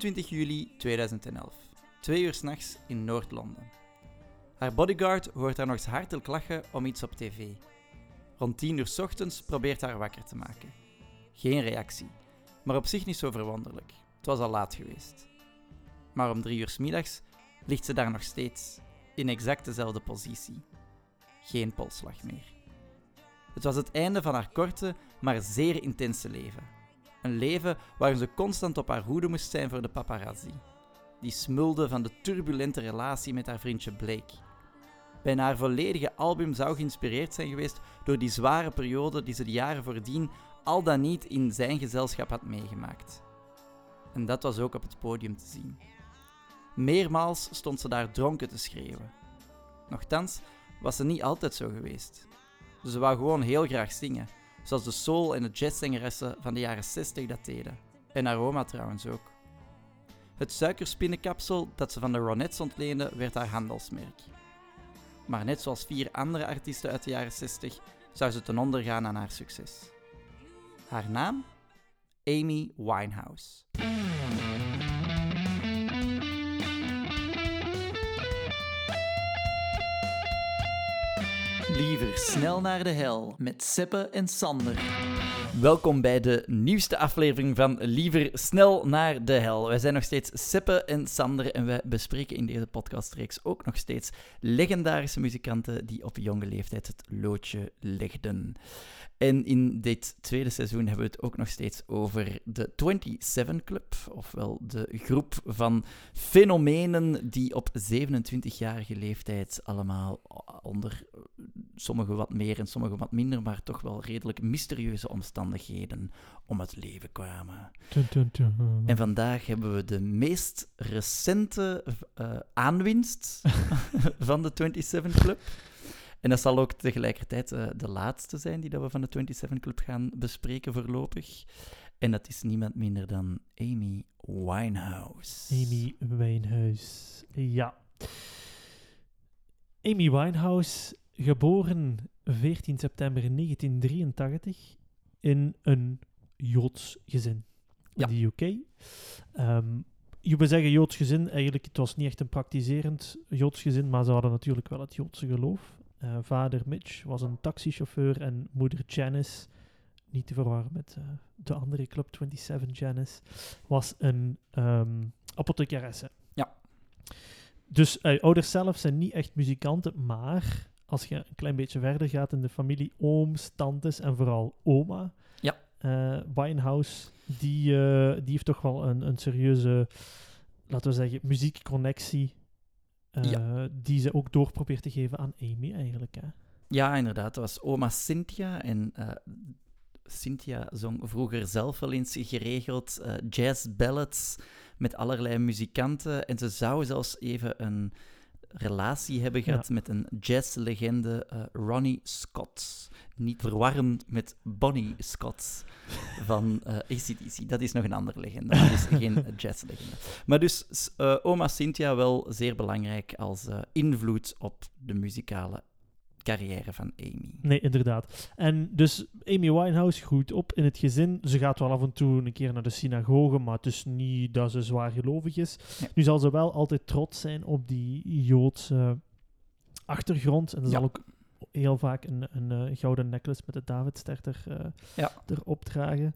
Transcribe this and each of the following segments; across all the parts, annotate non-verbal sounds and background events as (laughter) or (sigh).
23 juli 2011, twee uur s'nachts in Noord-Londen. Haar bodyguard hoort haar nog hartelijk lachen om iets op tv. Rond 10 uur s ochtends probeert haar wakker te maken. Geen reactie, maar op zich niet zo verwonderlijk. Het was al laat geweest. Maar om 3 uur s middags ligt ze daar nog steeds, in exact dezelfde positie. Geen polsslag meer. Het was het einde van haar korte, maar zeer intense leven. Een leven waarin ze constant op haar hoede moest zijn voor de paparazzi. Die smulde van de turbulente relatie met haar vriendje Blake. Bijna haar volledige album zou geïnspireerd zijn geweest door die zware periode die ze de jaren voordien al dan niet in zijn gezelschap had meegemaakt. En dat was ook op het podium te zien. Meermaals stond ze daar dronken te schreeuwen. Nochtans was ze niet altijd zo geweest. Ze wou gewoon heel graag zingen, zoals de soul- en de jazzzangeressen van de jaren 60 dat deden. En haar oma trouwens ook. Het suikerspinnenkapsel dat ze van de Ronettes ontleende werd haar handelsmerk. Maar net zoals vier andere artiesten uit de jaren 60 zou ze ten onder gaan aan haar succes. Haar naam? Amy Winehouse. Liever snel naar de hel met Seppe en Sander. Welkom bij de nieuwste aflevering van Liever snel naar de hel. Wij zijn nog steeds Seppe en Sander en wij bespreken in deze podcastreeks ook nog steeds legendarische muzikanten die op jonge leeftijd het loodje legden. En in dit tweede seizoen hebben we het ook nog steeds over de 27 Club, ofwel de groep van fenomenen die op 27-jarige leeftijd allemaal onder sommige wat meer en sommige wat minder, maar toch wel redelijk mysterieuze omstandigheden om het leven kwamen. En vandaag hebben we de meest recente uh, aanwinst (laughs) van de 27 Club. En dat zal ook tegelijkertijd uh, de laatste zijn die dat we van de 27 Club gaan bespreken voorlopig. En dat is niemand minder dan Amy Winehouse. Amy Winehouse, ja. Amy Winehouse, geboren 14 september 1983 in een Joods gezin in de UK. Um, je wil zeggen Joods gezin, eigenlijk het was niet echt een praktiserend Joods gezin, maar ze hadden natuurlijk wel het Joodse geloof. Uh, vader Mitch was een taxichauffeur en moeder Janice, niet te verwarren met uh, de andere Club 27 Janice, was een um, apothecaresse. Ja. Dus uh, ouders zelf zijn niet echt muzikanten, maar als je een klein beetje verder gaat in de familie, ooms, tantes en vooral oma, ja. Winehouse, die, die heeft toch wel een, een serieuze, laten we zeggen, muziekconnectie uh, Die ze ook door probeert te geven aan Amy, eigenlijk. Hè? Ja, inderdaad. Dat was oma Cynthia. En Cynthia zong vroeger zelf wel eens geregeld jazz ballads met allerlei muzikanten. En ze zou zelfs even een relatie hebben gehad ja. met een jazzlegende, Ronnie Scott. Niet verwarren met Bonnie Scott van uh, ACDC. Dat is nog een andere legende, dat is geen jazzlegende. Maar dus uh, oma Cynthia wel zeer belangrijk als invloed op de muzikale carrière van Amy. Nee, inderdaad. En dus Amy Winehouse groeit op in het gezin. Ze gaat wel af en toe een keer naar de synagoge, maar het is niet dat ze zwaar gelovig is. Ja. Nu zal ze wel altijd trots zijn op die Joodse achtergrond. En ja. zal ook heel vaak een, een, een gouden necklace met de Davidster er, uh, ja. erop dragen.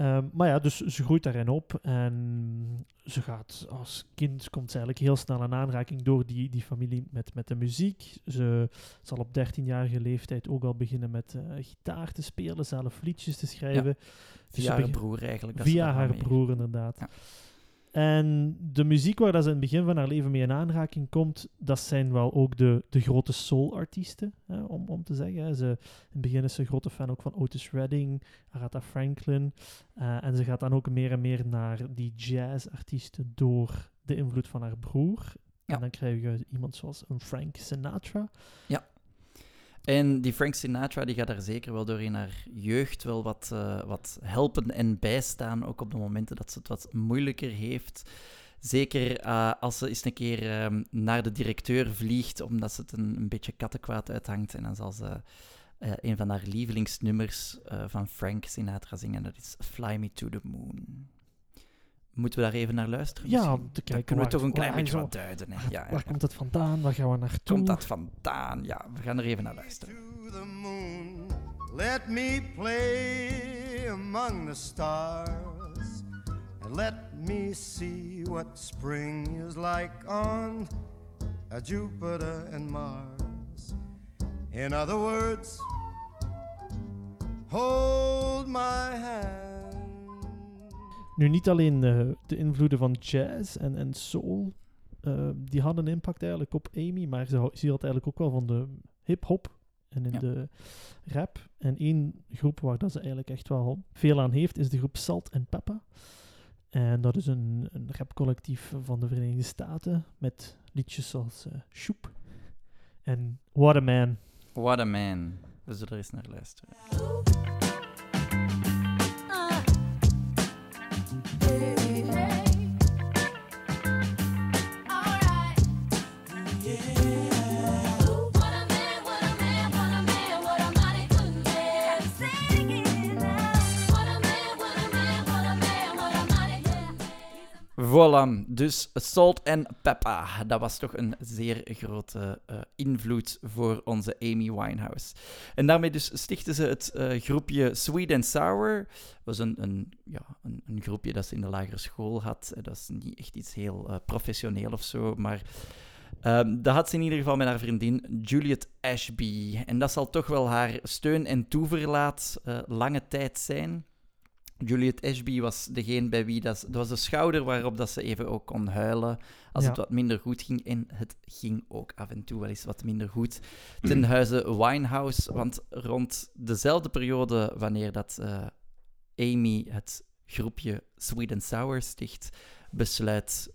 Um, maar ja, dus ze groeit daarin op en ze gaat als kind, komt ze eigenlijk heel snel in aanraking door die, die familie met, met de muziek. Ze zal op 13-jarige leeftijd ook al beginnen met uh, gitaar te spelen, zelf liedjes te schrijven. Ja. Via dus haar broer eigenlijk. Dat via haar broer inderdaad. Ja. En de muziek waar dat ze in het begin van haar leven mee in aanraking komt, dat zijn wel ook de, de grote soul-artiesten, om, om te zeggen. Hè. Ze, in het begin is ze een grote fan ook van Otis Redding, Aretha Franklin. Uh, en ze gaat dan ook meer en meer naar die jazz-artiesten door de invloed van haar broer. Ja. En dan krijg je iemand zoals een Frank Sinatra. Ja. En die Frank Sinatra die gaat daar zeker wel door in haar jeugd wel wat, uh, wat helpen en bijstaan, ook op de momenten dat ze het wat moeilijker heeft. Zeker uh, als ze eens een keer uh, naar de directeur vliegt, omdat ze het een, beetje kattenkwaad uithangt. En dan zal ze uh, een van haar lievelingsnummers van Frank Sinatra zingen. Dat is Fly Me to the Moon. Moeten we daar even naar luisteren? Ja, om te Dan kijken kunnen we waar- toch een klein beetje zo- wat duiden. Hè? Waar, Ja, ja, waar ja. komt het vandaan? Waar gaan we naartoe? Komt dat vandaan? Ja, we gaan er even naar luisteren. to the moon. Let me play among the stars. And let me see what spring is like on uh, Jupiter and Mars. In other words, hold my hand. Nu, niet alleen eh, de invloeden van jazz en, en soul, eh, die hadden een impact eigenlijk op Amy, maar ze, ze had eigenlijk ook wel van de hip-hop en in Ja. de rap. En één groep waar dat ze eigenlijk echt wel veel aan heeft, is de groep Salt and Peppa. En dat is een, een rapcollectief van de Verenigde Staten met liedjes zoals eh Shoep en What a Man. What a man. We zullen er eens naar luisteren. Voilà, dus Salt and Peppa. Dat was toch een zeer grote eh, invloed voor onze Amy Winehouse. En daarmee dus stichten ze het eh, groepje Sweet and Sour. Dat was een, een, ja, een, een groepje dat ze in de lagere school had. Eh, Dat is niet echt iets heel eh, professioneel of zo, maar... ehm, dat had ze in ieder geval met haar vriendin Juliet Ashby. En dat zal toch wel haar steun en toeverlaat lange tijd zijn. Juliet Ashby was degene bij wie dat, dat was de schouder waarop dat ze even ook kon huilen als Ja. het wat minder goed ging. En het ging ook af en toe wel eens wat minder goed ten huize Winehouse. Want rond dezelfde periode wanneer dat eh, Amy het groepje Sweet and Sour sticht, besluit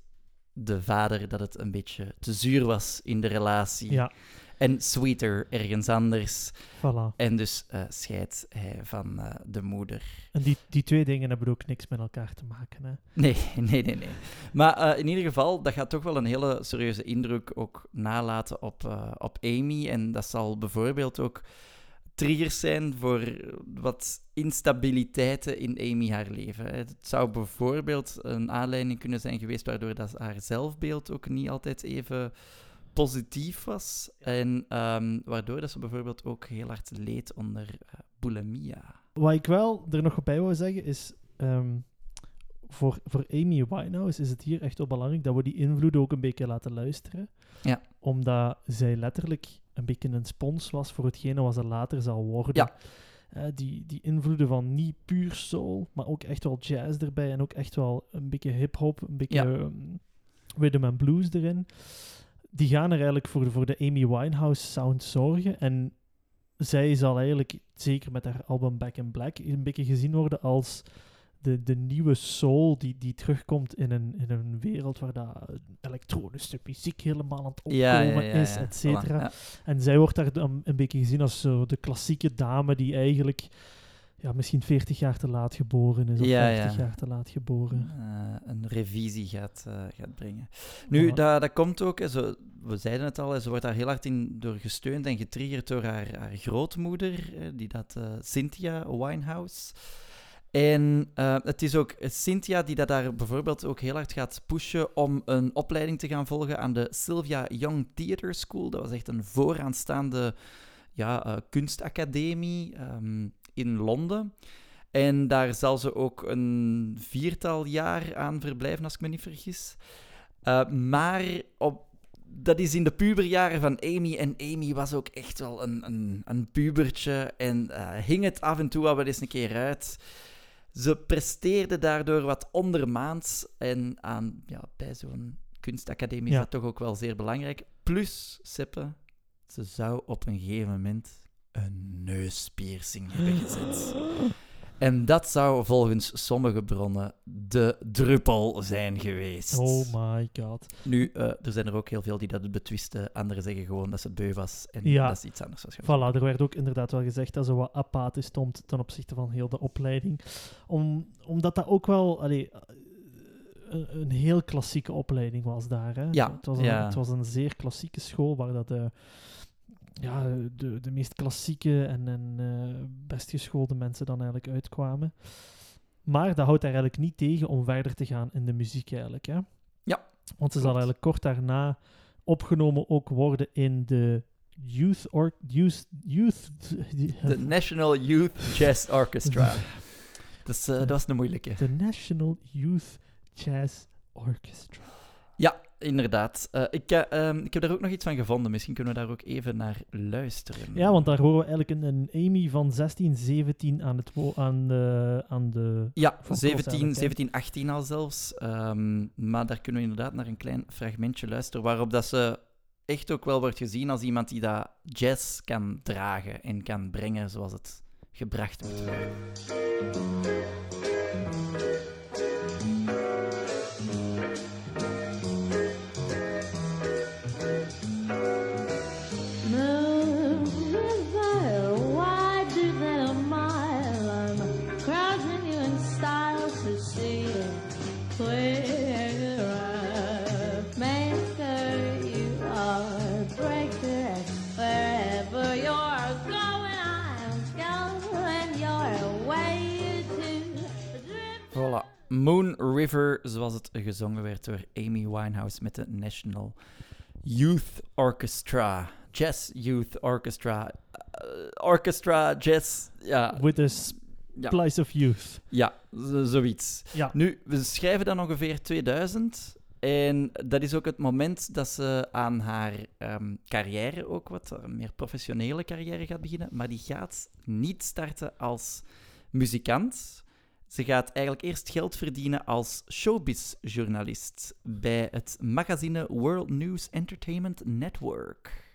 de vader dat het een beetje te zuur was in de relatie. Ja, En sweeter ergens anders. voilà. En dus eh, scheidt hij van eh, de moeder. En die, die twee dingen hebben ook niks met elkaar te maken. Hè? (laughs) Nee, nee, nee, nee. Maar eh, in ieder geval, dat gaat toch wel een hele serieuze indruk ook nalaten op, eh, op Amy. En dat zal bijvoorbeeld ook triggers zijn voor wat instabiliteiten in Amy haar leven. Het zou bijvoorbeeld een aanleiding kunnen zijn geweest waardoor dat haar zelfbeeld ook niet altijd even positief was. En ehm, waardoor dat ze bijvoorbeeld ook heel hard leed onder eh, bulimia. Wat ik wel er nog bij wou zeggen is. ehm, voor, voor Amy Winehouse is het hier echt wel belangrijk dat we die invloeden ook een beetje laten luisteren. Ja. Omdat zij letterlijk een beetje een spons was voor hetgene wat ze later zal worden. Ja. Eh, die, die invloeden van niet puur soul, maar ook echt wel jazz erbij en ook echt wel een beetje hip-hop, een beetje Ja. ehm, rhythm and blues erin. Die gaan er eigenlijk voor de, voor de Amy Winehouse sound zorgen. En zij zal eigenlijk, zeker met haar album Back in Black, een beetje gezien worden als de, de nieuwe soul die, die terugkomt in een, in een wereld waar dat elektronische muziek helemaal aan het opkomen Ja, ja, ja, is, et cetera. En zij wordt daar dan een beetje gezien als zo de klassieke dame die eigenlijk ja, misschien 40 jaar te laat geboren is of Ja, 50 ja. jaar te laat geboren. eh, een revisie gaat, eh, gaat brengen. Nu, dat, dat komt ook, we zeiden het al, ze wordt daar heel hard in door gesteund en getriggerd door haar, haar grootmoeder, eh, die dat, Cynthia Winehouse. En het is ook Cynthia die dat daar bijvoorbeeld ook heel hard gaat pushen om een opleiding te gaan volgen aan de Sylvia Young Theatre School. Dat was echt een vooraanstaande ja, kunstacademie ehm, in Londen. En daar zal ze ook een viertal jaar aan verblijven, als ik me niet vergis. Uh, maar op, dat is in de puberjaren van Amy. En Amy was ook echt wel een, een, een pubertje. En uh, hing het af en toe wel eens een keer uit. Ze presteerde daardoor wat ondermaats. En aan, ja, bij zo'n kunstacademie Ja. is dat toch ook wel zeer belangrijk. Plus, Seppe, ze zou op een gegeven moment een neuspiercing hebben gezet. En dat zou volgens sommige bronnen de druppel zijn geweest. Oh my god. Nu, eh, er zijn er ook heel veel die dat betwisten. Anderen zeggen gewoon dat ze het beu was. En Ja. dat is iets anders. Was Voilà, er werd ook inderdaad wel gezegd dat ze wat apathisch stond ten opzichte van heel de opleiding. Om, omdat dat ook wel allee, eh, een, een heel klassieke opleiding was daar. Hè? Ja, het, was een, ja. het was een zeer klassieke school waar dat de, ja, de, de meest klassieke en, en eh, best geschoolde mensen dan eigenlijk uitkwamen. maar dat houdt haar eigenlijk niet tegen om verder te gaan in de muziek eigenlijk. Hè? Ja, Want ze zal eigenlijk kort daarna opgenomen ook worden in de Youth... Or youth, youth De (laughs) National Youth Jazz Orchestra. (laughs) Dus eh, dat was een moeilijke. de National Youth Jazz Orchestra. Ja, inderdaad. Eh, ik, eh, ehm, ik heb daar ook nog iets van gevonden. Misschien kunnen we daar ook even naar luisteren. Ja, want daar horen we eigenlijk een, een Amy van 16, 17 aan, het aan, de, aan de... Ja, Van 17, Cross eigenlijk, hè? 17, 18 al zelfs. Ehm, maar daar kunnen we inderdaad naar een klein fragmentje luisteren, waarop dat ze echt ook wel wordt gezien als iemand die dat jazz kan dragen en kan brengen zoals het gebracht moet worden. Zoals het gezongen werd door Amy Winehouse met de National Youth Orchestra. Jazz Youth Orchestra. Eh, orchestra, jazz, ja. With a Ja, splice of youth. ja zo- zoiets. Ja. Nu, we schrijven dan ongeveer 2000. En dat is ook het moment dat ze aan haar ehm, carrière, ook wat meer professionele carrière gaat beginnen. Maar die gaat niet starten als muzikant. Ze gaat eigenlijk eerst geld verdienen als showbiz-journalist bij het magazine World News Entertainment Network.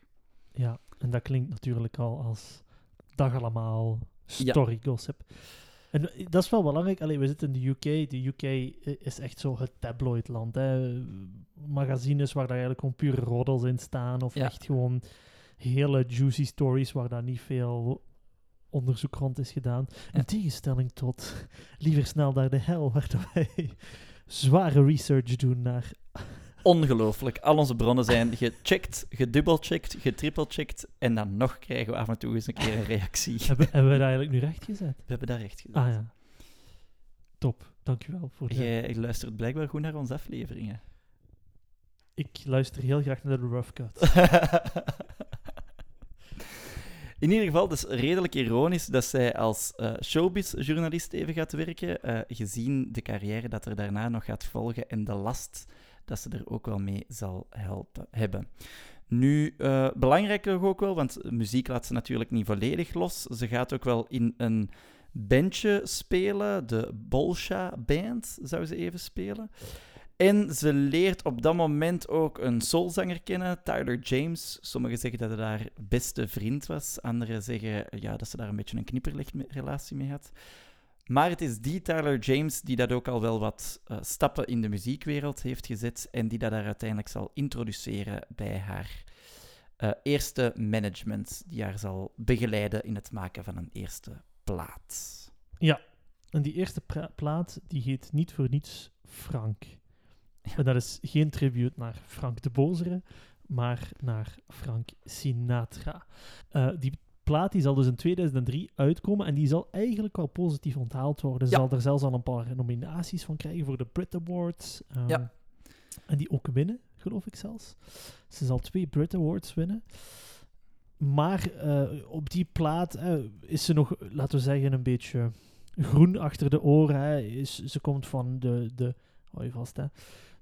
Ja, en dat klinkt natuurlijk al als dag allemaal Ja. story gossip. En eh, dat is wel belangrijk. Allee, we zitten in de UK. De UK i- is echt zo het tabloidland. Hè. Magazines waar daar eigenlijk gewoon pure roddels in staan. Of Ja. echt gewoon hele juicy stories waar daar niet veel onderzoek rond is gedaan. In tegenstelling tot liever snel naar de hel, waar wij zware research doen naar Ongelooflijk. Al onze bronnen zijn gecheckt, gedubbelcheckt, getrippelcheckt. En dan nog krijgen we af en toe eens een keer een reactie. (laughs) hebben, hebben we dat eigenlijk nu recht gezet? We hebben daar recht gedaan. Ah ja. Top, dankjewel voor de... Jij luistert blijkbaar goed naar onze afleveringen. Ik luister heel graag naar de Rough Cut. (laughs) In ieder geval, het redelijk ironisch dat zij als eh showbiz-journalist even gaat werken, eh, gezien de carrière dat er daarna nog gaat volgen en de last dat ze er ook wel mee zal helpen, hebben. Nu, eh belangrijk ook wel, want muziek laat ze natuurlijk niet volledig los. Ze gaat ook wel in een bandje spelen, de Bolsha Band zou ze even spelen. En ze leert op dat moment ook een soulzanger kennen, Tyler James. Sommigen zeggen dat hij haar beste vriend was. Anderen zeggen ja, dat ze daar een beetje een knipperlichtrelatie mee had. Maar het is die Tyler James die dat ook al wel wat eh, stappen in de muziekwereld heeft gezet en die dat daar uiteindelijk zal introduceren bij haar eh, eerste management, die haar zal begeleiden in het maken van een eerste plaat. En die eerste plaat, die heet niet voor niets Frank. En dat is geen tribute naar Frank de Bozere, maar naar Frank Sinatra. Eh, die plaat die zal dus in 2003 uitkomen en die zal eigenlijk wel positief onthaald worden. Ze Ja. zal er zelfs al een paar nominaties van krijgen voor de Brit Awards. ehm, Ja. En die ook winnen, geloof ik zelfs. Ze zal twee Brit Awards winnen. Maar eh, op die plaat eh, is ze nog, laten we zeggen, een beetje groen achter de oren. Hè. Is, ze komt van de, de, hou je vast hè,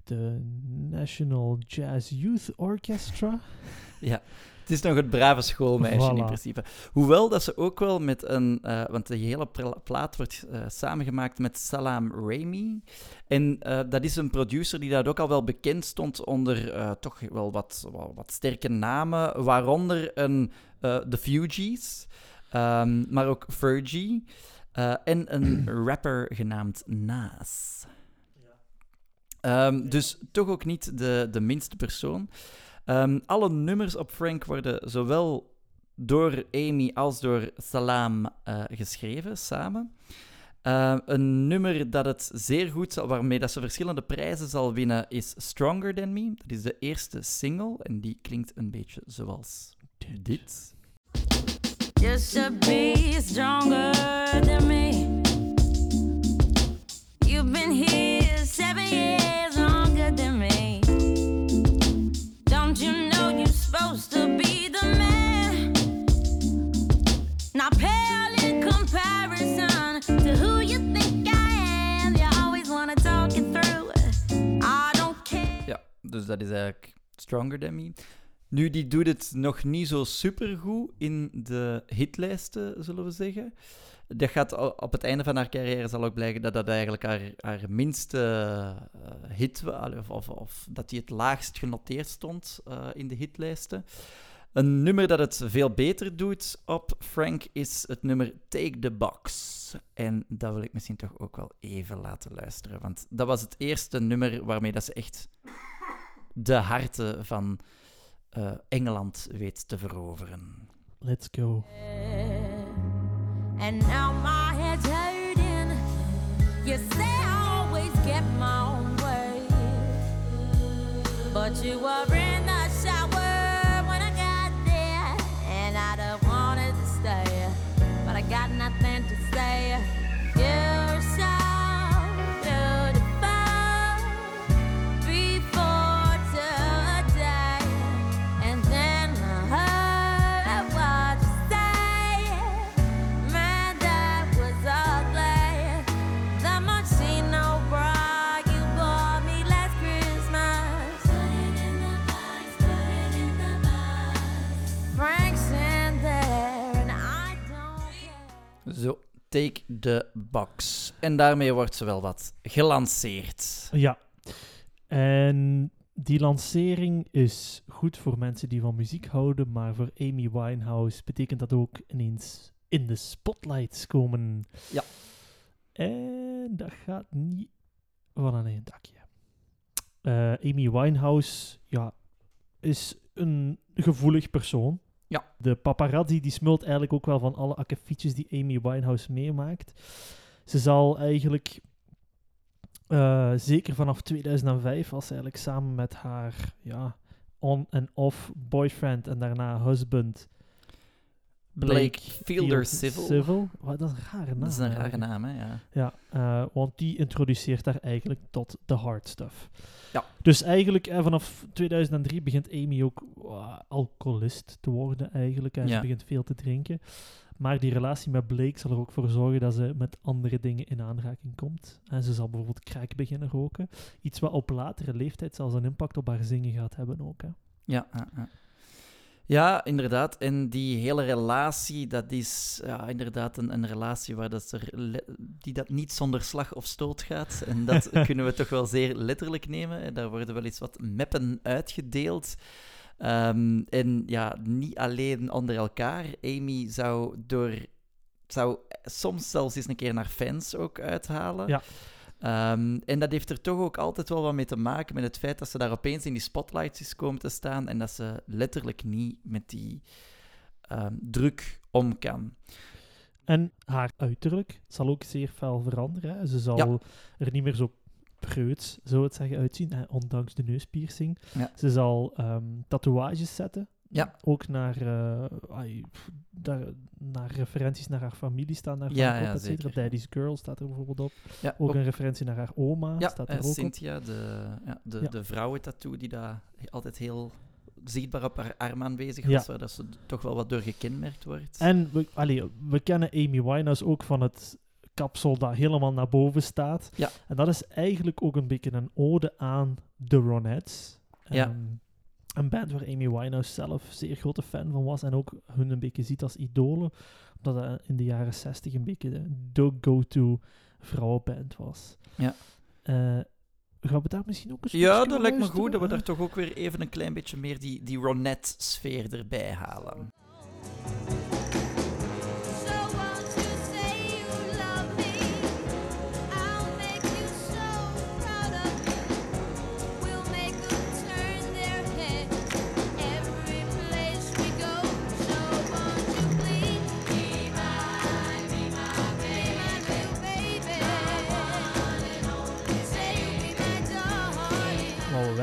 de National Jazz Youth Orchestra. Ja, het is nog het brave schoolmeisje in principe. Hoewel dat ze ook wel met een... eh, want de hele pla- plaat wordt eh, samengemaakt met Salam Raimi. En eh, dat is een producer die dat ook al wel bekend stond onder toch wel wat, wat, wat sterke namen. Waaronder een, The Fugees, ehm, maar ook Fergie. en een (clears throat) rapper genaamd Nas. Ehm, dus toch ook niet de, de minste persoon. Ehm, alle nummers op Frank worden zowel door Amy als door Salam eh, geschreven, samen. Eh, een nummer dat het zeer goed zal, waarmee dat ze verschillende prijzen zal winnen, is Stronger Than Me. Dat is de eerste single en die klinkt een beetje zoals dit. You should be stronger than me. Ja, dus dat is eigenlijk Stronger Than Me. Nu, die doet het nog niet zo supergoed in de hitlijsten, zullen we zeggen. Dat gaat op het einde van haar carrière zal ook blijken dat dat eigenlijk haar, haar minste eh, hit was, of, of, of dat die het laagst genoteerd stond eh, in de hitlijsten. Een nummer dat het veel beter doet op Frank is het nummer Take the Box. En dat wil ik misschien toch ook wel even laten luisteren, want dat was het eerste nummer waarmee dat ze echt de harten van eh, Engeland weet te veroveren. Let's go. And now my head's hurting. You say I always get my own way. But you were in the shower when I got there. And I'd have wanted to stay. But I got nothing to say. Take the Box. En daarmee wordt ze wel wat gelanceerd. Ja. En die lancering is goed voor mensen die van muziek houden, maar voor Amy Winehouse betekent dat ook ineens in de spotlights komen. Ja. En dat gaat niet van een dakje. Eh, Amy Winehouse, ja, is een gevoelig persoon. Ja. De paparazzi die smult eigenlijk ook wel van alle akkefietjes die Amy Winehouse meemaakt. Ze zal eigenlijk eh, zeker vanaf 2005, als ze eigenlijk samen met haar ja, on- en off boyfriend en daarna husband Blake Fielder Civil. Wat, dat is een rare naam. Dat is een rare naam, hè? Ja. Ja, eh, want die introduceert haar eigenlijk tot de hard stuff. Ja. Dus eigenlijk eh, vanaf 2003 begint Amy ook uh, alcoholist te worden eigenlijk. En Ja. ze begint veel te drinken. Maar die relatie met Blake zal er ook voor zorgen dat ze met andere dingen in aanraking komt. En ze zal bijvoorbeeld crack beginnen roken. Iets wat op latere leeftijd zelfs een impact op haar zingen gaat hebben ook. Hè. Ja, ja, ja. Ja, inderdaad. En die hele relatie, dat is ja, inderdaad een, een relatie waar dat er die dat niet zonder slag of stoot gaat. En dat (laughs) kunnen we toch wel zeer letterlijk nemen. Daar worden wel eens wat meppen uitgedeeld. Ehm, en ja, niet alleen onder elkaar. Amy zou door zou soms zelfs eens een keer naar fans ook uithalen. Ja. Ehm, en dat heeft er toch ook altijd wel wat mee te maken met het feit dat ze daar opeens in die spotlights is komen te staan en dat ze letterlijk niet met die ehm, druk om kan. En haar uiterlijk zal ook zeer fel veranderen. Hè. Ze zal Ja. er niet meer zo preuts, zo het zeggen, uitzien, hè, ondanks de neuspiercing. Ja. Ze zal ehm, tatoeages zetten. Ja. Ook naar, eh, daar, naar referenties naar haar familie staan daar Ja, ja, op. Daddy's Girl staat er bijvoorbeeld op. Ja, Ook een referentie naar haar oma ja, staat er ook op. Cynthia, de, ja, de, Ja. de vrouwentattoo die daar altijd heel zichtbaar op haar arm aanwezig was, waar dat ze toch wel wat door gekenmerkt wordt. En we, allee, we kennen Amy Winehouse ook van het kapsel dat helemaal naar boven staat. Ja. En dat is eigenlijk ook een beetje een ode aan de Ronettes. Ja. Een band waar Amy Winehouse zelf zeer grote fan van was en ook hun een beetje ziet als idolen. Omdat dat in de jaren 60 een beetje de, de go-to vrouwenband was. Ja. Eh, gaan we daar misschien ook een ja, dat lijkt me goed dat we daar toch ook weer even een klein beetje meer die, die Ronette-sfeer erbij halen.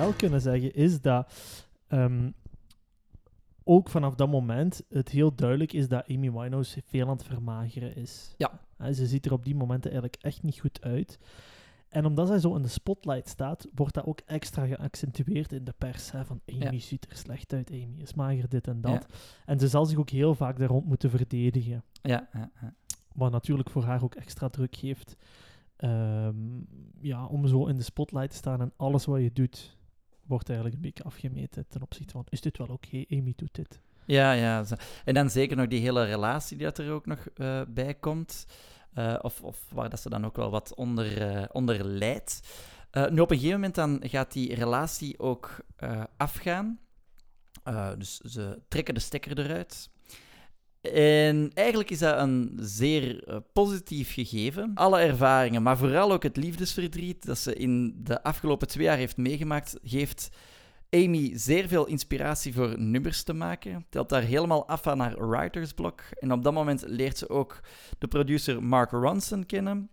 Wel kunnen zeggen is dat ehm, ook vanaf dat moment het heel duidelijk is dat Amy Winehouse veel aan het vermageren is. Ja. Hè, ze ziet er op die momenten eigenlijk echt niet goed uit. En omdat zij zo in de spotlight staat, wordt dat ook extra geaccentueerd in de pers. Hè, van Amy Ja. ziet er slecht uit, Amy is mager, dit en dat. Ja. En ze zal zich ook heel vaak daar rond moeten verdedigen. Ja, ja, ja. Wat natuurlijk voor haar ook extra druk geeft. ehm, ja, om zo in de spotlight te staan en alles wat je doet, wordt eigenlijk een beetje afgemeten ten opzichte van, is dit wel oké? Amy doet dit. Ja, ja. En dan zeker nog die hele relatie die dat er ook nog eh, bij komt. Eh, of, of waar dat ze dan ook wel wat onder, eh, onder. Eh, nu, op een gegeven moment dan gaat die relatie ook afgaan. Dus ze trekken de stekker eruit. En eigenlijk is dat een zeer eh, positief gegeven. Alle ervaringen, maar vooral ook het liefdesverdriet dat ze in de afgelopen twee jaar heeft meegemaakt, geeft Amy zeer veel inspiratie voor nummers te maken. Telt daar helemaal af aan haar writersblok. En op dat moment leert ze ook de producer Mark Ronson kennen.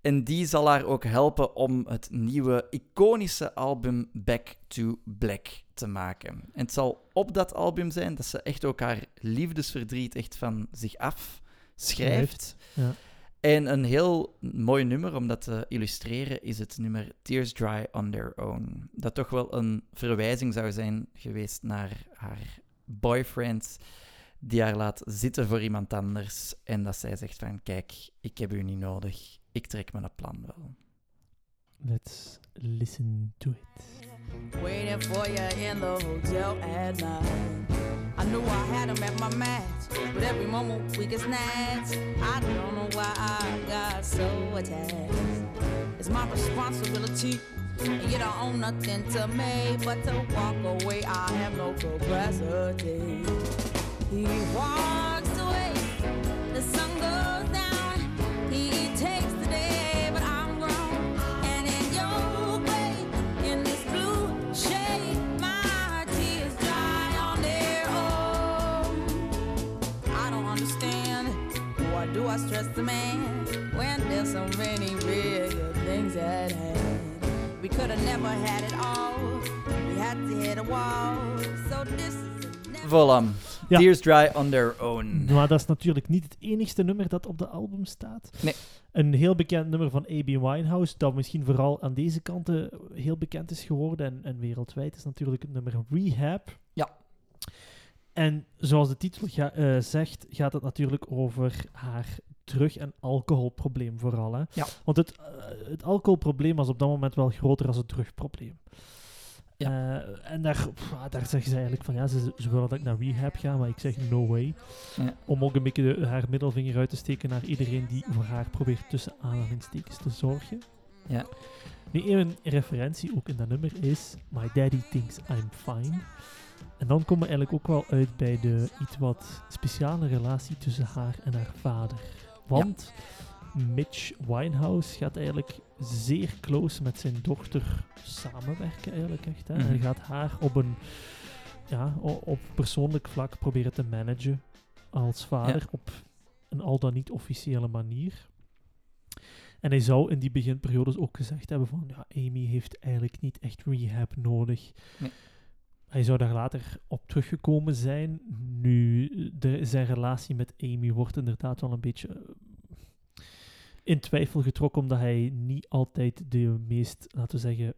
En die zal haar ook helpen om het nieuwe iconische album Back to Black te maken. En het zal op dat album zijn dat ze echt ook haar liefdesverdriet echt van zich af schrijft. Ja. En een heel mooi nummer om dat te illustreren is het nummer Tears Dry on Their Own. Dat toch wel een verwijzing zou zijn geweest naar haar boyfriend, die haar laat zitten voor iemand anders. En dat zij zegt van, kijk, ik heb u niet nodig, ik trek mijn plan wel. Let's listen to it. Waiting for you in the hotel at night. I knew I had him at my match, but every moment we get snatched. I don't know why I got so attached. It's my responsibility, and you don't own nothing to me but to walk away. I have no capacity. He walks man when there's so many bigger things at hand. We could have never had it all. We had to hit a wall. So this is a never Voilà. Ja. Tears Dry on Their Own. Maar dat is natuurlijk niet het enigste nummer dat op de album staat. Nee. Een heel bekend nummer van A.B. Winehouse, dat misschien vooral aan deze kanten heel bekend is geworden en, en wereldwijd, is natuurlijk het nummer Rehab. Ja. En zoals de titel ga- eh, zegt, gaat het natuurlijk over haar drug- en alcoholprobleem vooral. Hè? Ja. Want het, eh, het alcoholprobleem was op dat moment wel groter dan het drugprobleem. Ja. Eh, en daar, pff, daar zeggen ze eigenlijk van ja, ze, ze willen dat ik naar rehab ga, maar ik zeg no way. Ja. Om ook een beetje de- haar middelvinger uit te steken naar iedereen die voor haar probeert tussen aanhalingstekens te zorgen. Ja. Nu, een referentie ook in dat nummer is My Daddy Thinks I'm Fine. En dan komen we eigenlijk ook wel uit bij de iets wat speciale relatie tussen haar en haar vader. Want Mitch Winehouse gaat eigenlijk zeer close met zijn dochter samenwerken eigenlijk echt. Hè? Mhm. Hij gaat haar op een ja, op persoonlijk vlak proberen te managen als vader op een al dan niet officiële manier. En hij zou in die beginperiodes ook gezegd hebben van ja, Amy heeft eigenlijk niet echt rehab nodig. Nee. Hij zou daar later op teruggekomen zijn. Nu, de, zijn relatie met Amy wordt inderdaad wel een beetje eh, in twijfel getrokken, omdat hij niet altijd de meest, laten we zeggen,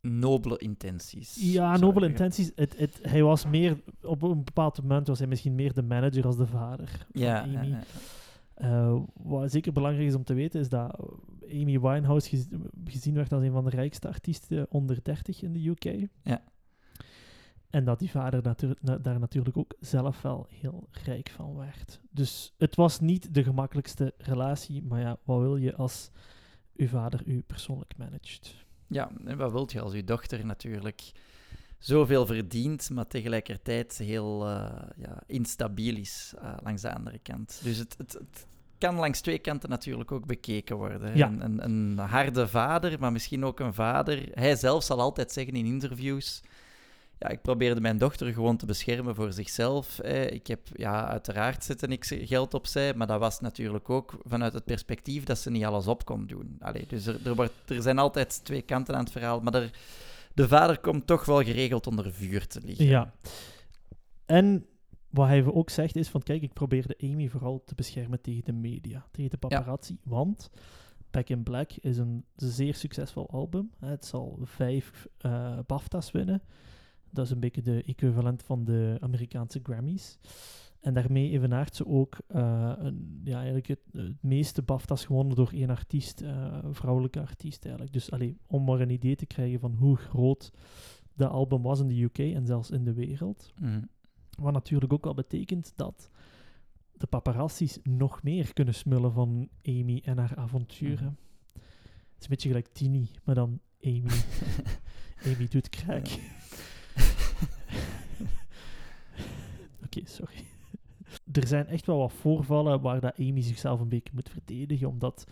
Nobele intenties. ja, nobele intenties. Het, het, hij was meer, op een bepaald moment was hij misschien meer de manager als de vader van Ja, Amy. ja, ja. Eh, wat zeker belangrijk is om te weten, is dat Amy Winehouse gez- gezien werd als een van de rijkste artiesten onder 30 in de UK. Ja. En dat die vader na- daar natuurlijk ook zelf wel heel rijk van werd. Dus het was niet de gemakkelijkste relatie, maar ja, wat wil je als uw vader u persoonlijk managt? Ja, en wat wilt je als je dochter natuurlijk zoveel verdient, maar tegelijkertijd heel eh, ja, instabiel is eh, langs de andere kant. Dus het, het, het kan langs twee kanten natuurlijk ook bekeken worden. Ja. Een, een, een harde vader, maar misschien ook een vader. Hij zelf zal altijd zeggen in interviews... Ja, ik probeerde mijn dochter gewoon te beschermen voor zichzelf. eh. Ik heb, ja, uiteraard zette ik geld opzij, maar dat was natuurlijk ook vanuit het perspectief dat ze niet alles op kon doen. Allee, dus er, er, wordt, er zijn altijd twee kanten aan het verhaal, maar er, de vader komt toch wel geregeld onder vuur te liggen. Ja. En wat hij ook zegt is van, kijk, ik probeerde Amy vooral te beschermen tegen de media, tegen de paparazzi. Want Back in Black is een zeer succesvol album. Het zal vijf eh, BAFTA's winnen. Dat is een beetje de equivalent van de Amerikaanse Grammys. En daarmee evenaart ze ook eh, een, ja, eigenlijk het, het meeste BAFTA's gewonnen door één artiest, eh, vrouwelijke artiest eigenlijk. Dus allee, om maar een idee te krijgen van hoe groot dat album was in de UK en zelfs in de wereld. Mhm. Wat natuurlijk ook wel betekent dat de paparazzi's nog meer kunnen smullen van Amy en haar avonturen. Het is een beetje gelijk Tini, maar dan Amy. (laughs) Amy doet crack. Oké, sorry. (laughs) Er zijn echt wel wat voorvallen waar dat Amy zichzelf een beetje moet verdedigen, omdat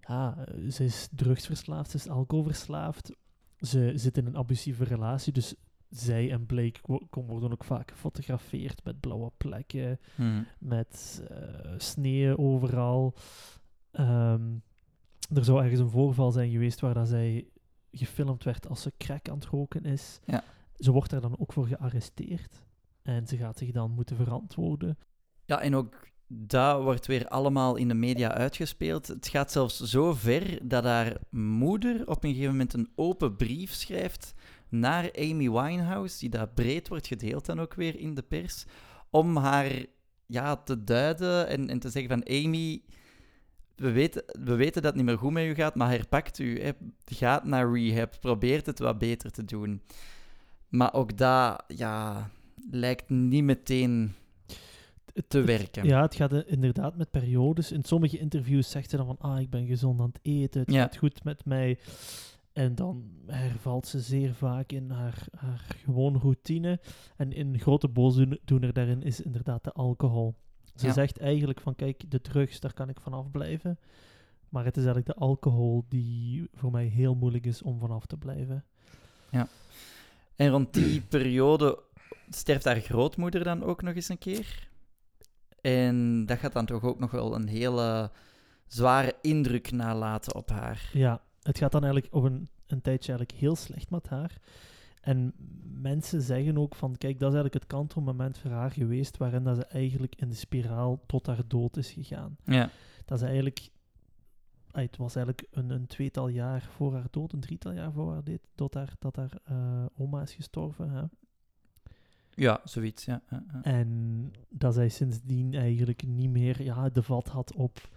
ja, ze is drugsverslaafd, ze is alcoholverslaafd, ze zit in een abusieve relatie, dus zij en Blake worden ook vaak gefotografeerd met blauwe plekken, Mhm. met eh sneeuw overal. Ehm, er zou ergens een voorval zijn geweest waar dat zij gefilmd werd als ze crack aan het roken is. Ja. Ze wordt daar dan ook voor gearresteerd. En ze gaat zich dan moeten verantwoorden. Ja, en ook dat wordt weer allemaal in de media uitgespeeld. Het gaat zelfs zo ver dat haar moeder op een gegeven moment een open brief schrijft naar Amy Winehouse, die daar breed wordt gedeeld dan ook weer in de pers, om haar ja, te duiden en, en te zeggen van Amy, we weten, we weten dat het niet meer goed met u gaat, maar herpakt u, hè, gaat naar rehab, probeert het wat beter te doen. Maar ook dat, ja, lijkt niet meteen te werken. Ja, het gaat eh, inderdaad met periodes. In sommige interviews zegt ze dan van, ah, ik ben gezond aan het eten, het Ja. gaat goed met mij. En dan hervalt ze zeer vaak in haar, haar gewoon routine. En een grote boosdoener daarin is inderdaad de alcohol. Ze Ja. zegt eigenlijk van, kijk, de drugs, daar kan ik vanaf blijven. Maar het is eigenlijk de alcohol die voor mij heel moeilijk is om vanaf te blijven. En rond die (clears throat) periode sterft haar grootmoeder dan ook nog eens een keer. En dat gaat dan toch ook nog wel een hele zware indruk nalaten op haar. Ja, het gaat dan eigenlijk op een, een tijdje eigenlijk heel slecht met haar. En mensen zeggen ook van, kijk, dat is eigenlijk het kantelmoment voor haar geweest waarin dat ze eigenlijk in de spiraal tot haar dood is gegaan. Ja. Dat ze eigenlijk, ah, het was eigenlijk een, een tweetal jaar voor haar dood, een drietal jaar voor haar dood, dat haar, dat haar eh, oma is gestorven. Hè? Ja, zoiets, ja. ja, ja. En dat zij sindsdien eigenlijk niet meer ja, de vat had op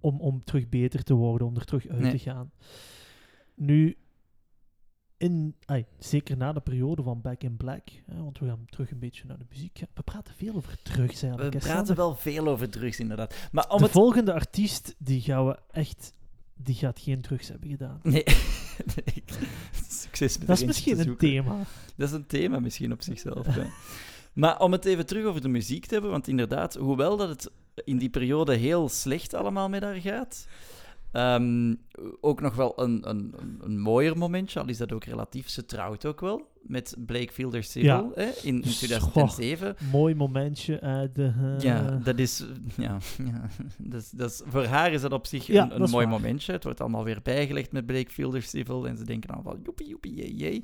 om, om terug beter te worden, om er terug uit Nee. te gaan. Nu, in, zeker na de periode van Back in Black, hè, want we gaan terug een beetje naar de muziek. We praten veel over drugs We eigenlijk. praten wel veel over drugs, inderdaad. Maar om de het... volgende artiest, die gaan we echt... Die gaat geen drugs hebben gedaan. Nee. (laughs) Nee. Succes met Dat is misschien een thema. Dat is een thema misschien op zichzelf. ja. Maar om het even terug over de muziek te hebben, want inderdaad, hoewel dat het in die periode heel slecht allemaal met haar gaat, ehm, ook nog wel een, een, een, mooier momentje, al is dat ook relatief. Ze trouwt ook wel met Blake Fielder Civil Ja. in, in Dus, 2007. Mooi momentje uit de... eh, Ja, dat is, ja, (laughs) ja dat voor haar is dat op zich Ja, een, mooi waar. momentje. Het wordt allemaal weer bijgelegd met Blake Fielder Civil en ze denken dan van joepie, joepie, jee, jee.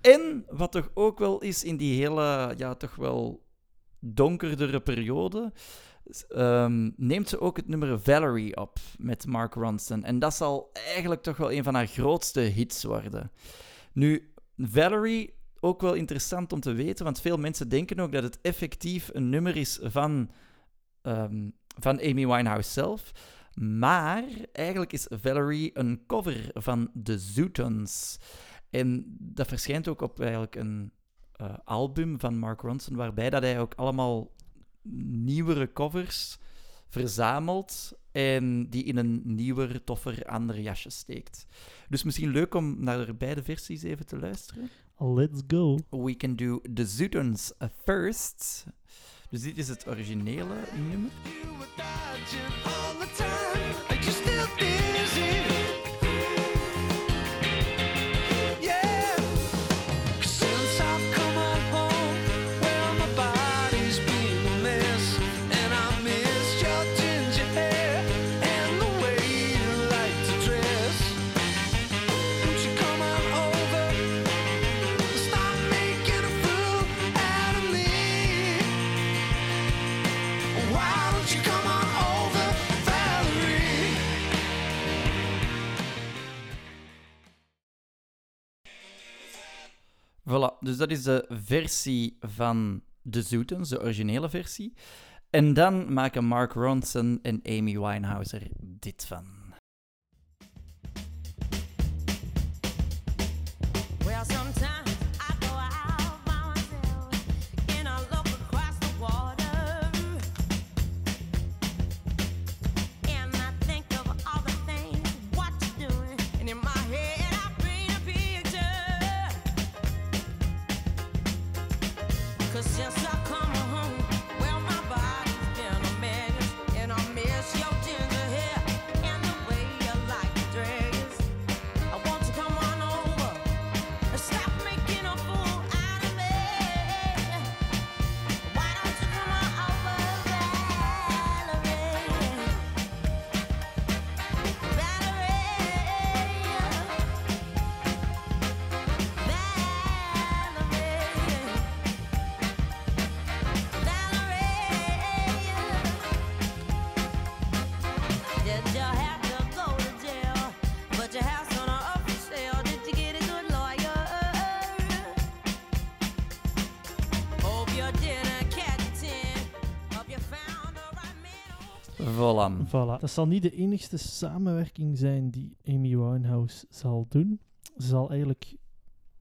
En wat toch ook wel is in die hele, ja, toch wel donkerdere periode, ehm, neemt ze ook het nummer Valerie op met Mark Ronson. En dat zal eigenlijk toch wel een van haar grootste hits worden. Nu, Valerie, ook wel interessant om te weten, want veel mensen denken ook dat het effectief een nummer is van, ehm, van Amy Winehouse zelf. Maar eigenlijk is Valerie een cover van The Zootons. En dat verschijnt ook op eigenlijk een eh, album van Mark Ronson, waarbij dat hij ook allemaal nieuwere covers verzamelt en die in een nieuwer, toffer, ander jasje steekt. Dus misschien leuk om naar de beide versies even te luisteren. Let's go. We can do The Zootons first. Dus dit is het originele nummer. Voilà, dus dat is de versie van de Zoetens, de originele versie. En dan maken Mark Ronson en Amy Winehouse er dit van. consciência Voilà. Dat zal niet de enigste samenwerking zijn die Amy Winehouse zal doen. Ze zal eigenlijk